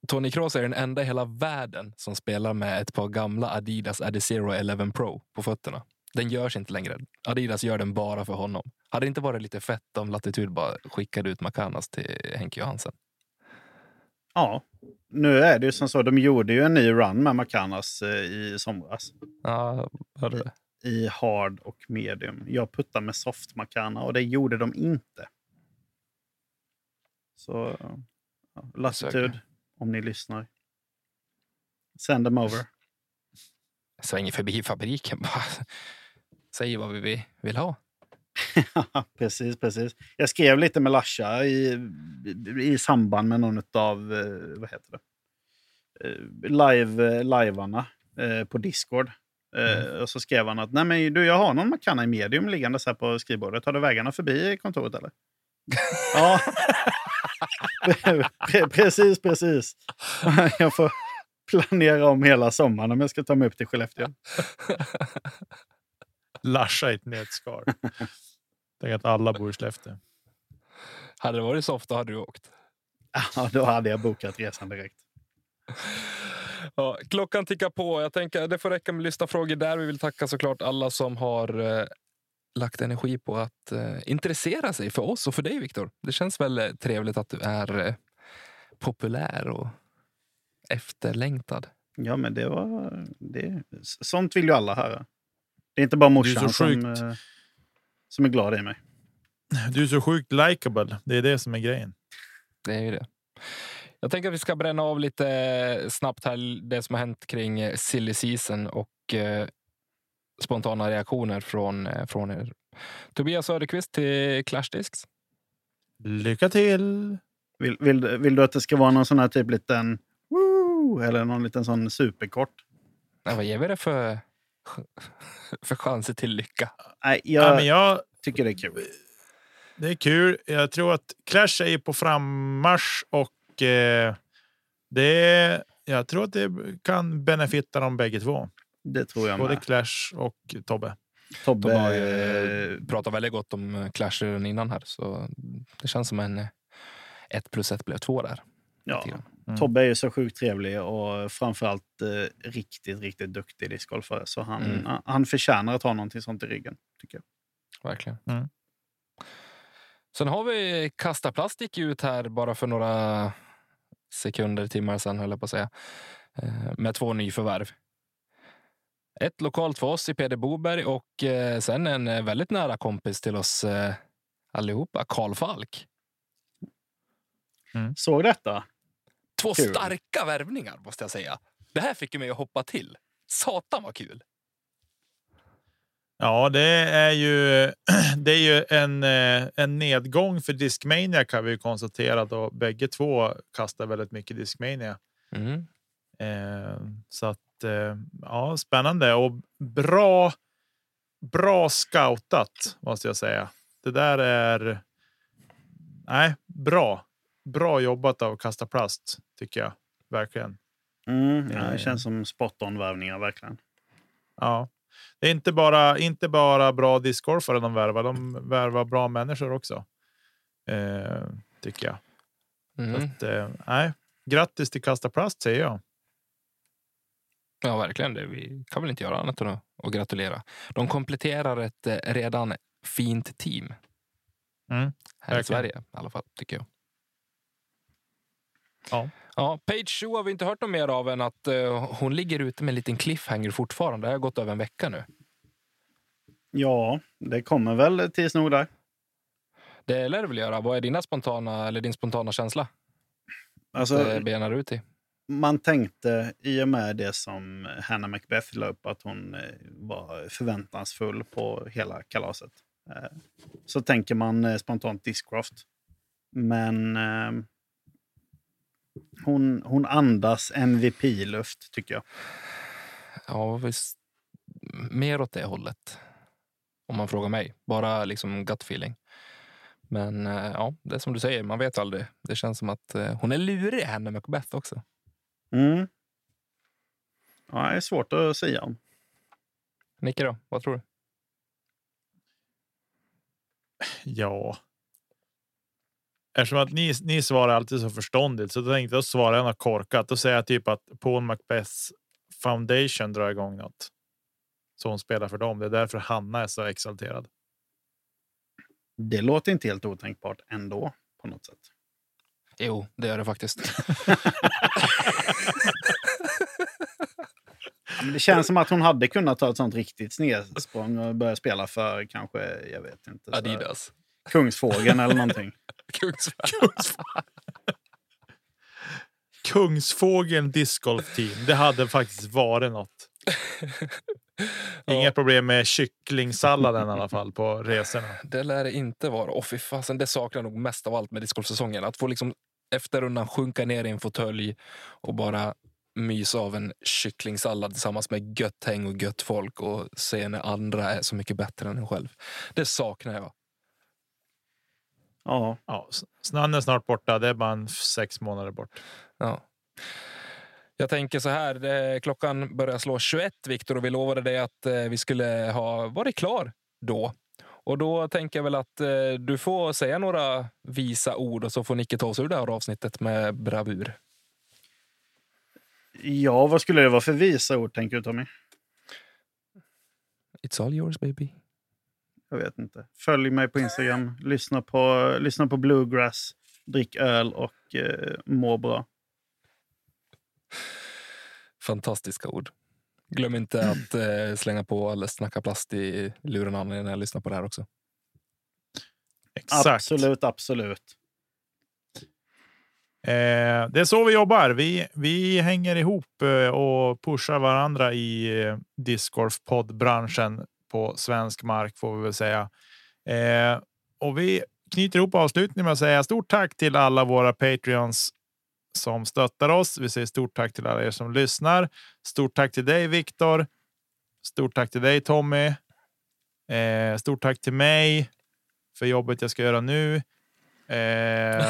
Tony Kroos är den enda i hela världen som spelar med ett par gamla Adidas Adizero 11 Pro på fötterna. Den görs inte längre. Adidas gör den bara för honom. Hade det inte varit lite fett om Latitude bara skickade ut Makanas till Henke Johansen? Ja, nu är det ju som så. De gjorde ju en ny run med Makanas eh, i somras. Ja, hörde det. I hard och medium. Jag puttade med soft Makana och det gjorde de inte. Så ja, om ni lyssnar. Send them over. Svänger förbi fabriken bara. Säger vad vi vill ha. precis, precis. Jag skrev lite med Lasha i, i samband med någon av eh, vad heter det? Eh, live, livearna eh, på Discord. Eh, Och så skrev han att Nej, men du, jag har någon Makana i medium liggande så här på skrivbordet. Har du vägarna förbi kontoret eller? ja. Pre- precis, precis. jag får planera om hela sommaren om jag ska ta mig upp till Skellefteå. Larsa i ett nötskal. Tänk att alla bor i Skellefteå. Hade det varit så ofta hade du åkt. Ja, då hade jag bokat resan direkt. Ja, klockan tickar på. Jag tänker det får räcka med lyssna frågor där. Vi vill tacka såklart alla som har eh, lagt energi på att eh, intressera sig för oss och för dig, Viktor. Det känns väl eh, trevligt att du är eh, populär och efterlängtad. Ja, men det var... Det, sånt vill ju alla höra. Det är inte bara morsan som, sjukt. Eh, som är glad i mig. Du är så sjukt likable. Det är det som är grejen. Det är ju det. Jag tänker att vi ska bränna av lite snabbt här det som har hänt kring eh, silly season och eh, spontana reaktioner från, eh, från er. Tobias Söderqvist till Clash Discs. Lycka till! Vill, vill, vill du att det ska vara någon sån här typ liten... Woo, eller någon liten sån superkort? Ja, vad ger vi det för, för chanser till lycka? Nej, Ja, jag men jag, tycker det är kul. det är kul. Jag tror att Clash är på frammarsch och eh, det, jag tror att det kan benefitta dem bägge två. Det tror jag Både med. Clash och Tobbe. Tobbe... De har ju eh, pratat väldigt gott om eh, Clash innan här, så det känns som en eh, ett plus ett blev två där. ja. Mm. Tobbe är ju så sjukt trevlig och framförallt eh, riktigt, riktigt duktig discgolfare. Så han, Mm. han, han förtjänar att ha någonting sånt i ryggen, tycker jag. Verkligen. Mm. Sen har vi Kasta Plast gick ut här bara för några sekunder, timmar sedan höll jag på att säga. Eh, Med två nyförvärv. Ett lokalt för oss i Peder Boberg och eh, sen en eh, väldigt nära kompis till oss eh, allihopa, Karl Falk. Såg detta? Två Kul. starka värvningar måste jag säga. Det här fick ju mig att hoppa till. Satan vad kul! Ja, det är ju, det är ju en, eh, en nedgång för Discmania kan vi ju konstatera. Då bägge två kastar väldigt mycket Discmania. Mm. Eh, så att eh, ja, spännande och bra. Bra scoutat måste jag säga. Det där är nej, bra. Bra jobbat av Kasta Plast tycker jag verkligen. Mm, ja, Eh. det känns som spot on-värvningar verkligen. Ja, det är inte bara inte bara bra discgolfare de värvar. De värvar bra människor också. Eh, tycker jag. Så Mm. att, eh, nej, grattis till Kasta Plast säger jag. Ja, verkligen. Det. Vi kan väl inte göra annat än att, gratulera. De kompletterar ett eh, redan fint team. Mm, här i. Sverige i alla fall, tycker jag. Ja. Ja, Page Show har vi inte hört något mer av än att eh, hon ligger ute med en liten cliffhanger fortfarande. Det har gått över en vecka nu. Ja, det kommer väl tids nog där. Det lär det väl göra. Vad är dina spontana, eller din spontana känsla? Alltså, det benar ut i. man tänkte i och med det som Hannah Macbeth la upp att hon eh, var förväntansfull på hela kalaset. Eh, Så tänker man eh, spontant Discraft. Men hon, hon andas MVP-luft tycker jag. Ja, visst. Mer åt det hållet. Om man frågar mig. Bara liksom gut feeling. Men eh, ja, det är som du säger, man vet aldrig. Det känns som att eh, hon är lurig, henne Macbeth också. Mm. Ja, det är svårt att säga om. Nicke då, vad tror du? Ja. Eftersom att ni, ni svarar alltid så förståndigt så då tänkte jag svara något korkat. Då säger jag typ att Paul Macbeths Foundation drar igång något. Så hon spelar för dem. Det är därför Hanna är så exalterad. Det låter inte helt otänkbart ändå på något sätt. Jo, det gör det faktiskt. Det känns som att hon hade kunnat ta ett sånt riktigt snedsprång och börja spela för kanske, jag vet inte. Adidas. Kungsfågeln eller någonting. Kungsvärd. Kungsfågeln discgolf team. Det hade faktiskt varit något. Inga problem med kycklingsalladen i alla fall på resorna. Det lär det inte vara. Och fy fasen, det saknar nog mest av allt med discgolfsäsongen. Att få liksom efter rundan sjunka ner i en fåtölj och bara mysa av en kycklingsallad tillsammans med gött häng och gött folk och se när andra är så mycket bättre än en själv. Det saknar jag. Ja, Ja, snön är snart borta. Det är bara sex månader bort. Ja. Jag tänker så här, det, klockan börjar slå 21, Viktor, och vi lovade dig att eh, vi skulle ha varit klar då. Och då tänker jag väl att eh, du får säga några visa ord och så får Nicke ta oss ur det här avsnittet med bravur. ja vad skulle det vara för visa ord tänker du Tommy? It's all yours baby. Jag vet inte. Följ mig på Instagram, lyssna på, lyssna på Bluegrass, drick öl och eh, må bra. Fantastiska ord. Glöm inte att eh, slänga på eller snacka plast i lurarna när jag lyssnar på det här också. Exakt. Absolut, absolut. Eh, det är så vi jobbar. Vi, vi hänger ihop eh, och pushar varandra i eh, discgolf-poddbranschen på svensk mark får vi väl säga. Eh, och vi knyter ihop avslutningen med att säga stort tack till alla våra Patreons som stöttar oss. Vi säger stort tack till alla er som lyssnar. Stort tack till dig Viktor. Stort tack till dig Tommy. Eh, stort tack till mig för jobbet jag ska göra nu. Eh,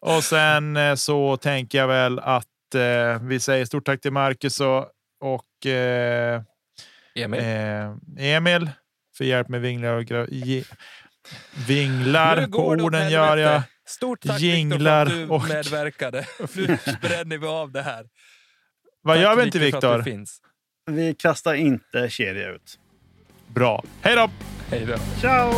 och sen eh, så tänker jag väl att eh, vi säger stort tack till Marcus och, och eh, Emil. eh, Emil för hjälp med vinglar och gra- ge, vinglar på orden gör jag. Stort tack Jinglar Viktor för att du och- medverkade. Nu bränner vi av det här. Vad Tack, gör vi inte Viktor? Vi kastar inte kedja ut. Bra. Hej då! Hej då. Ciao!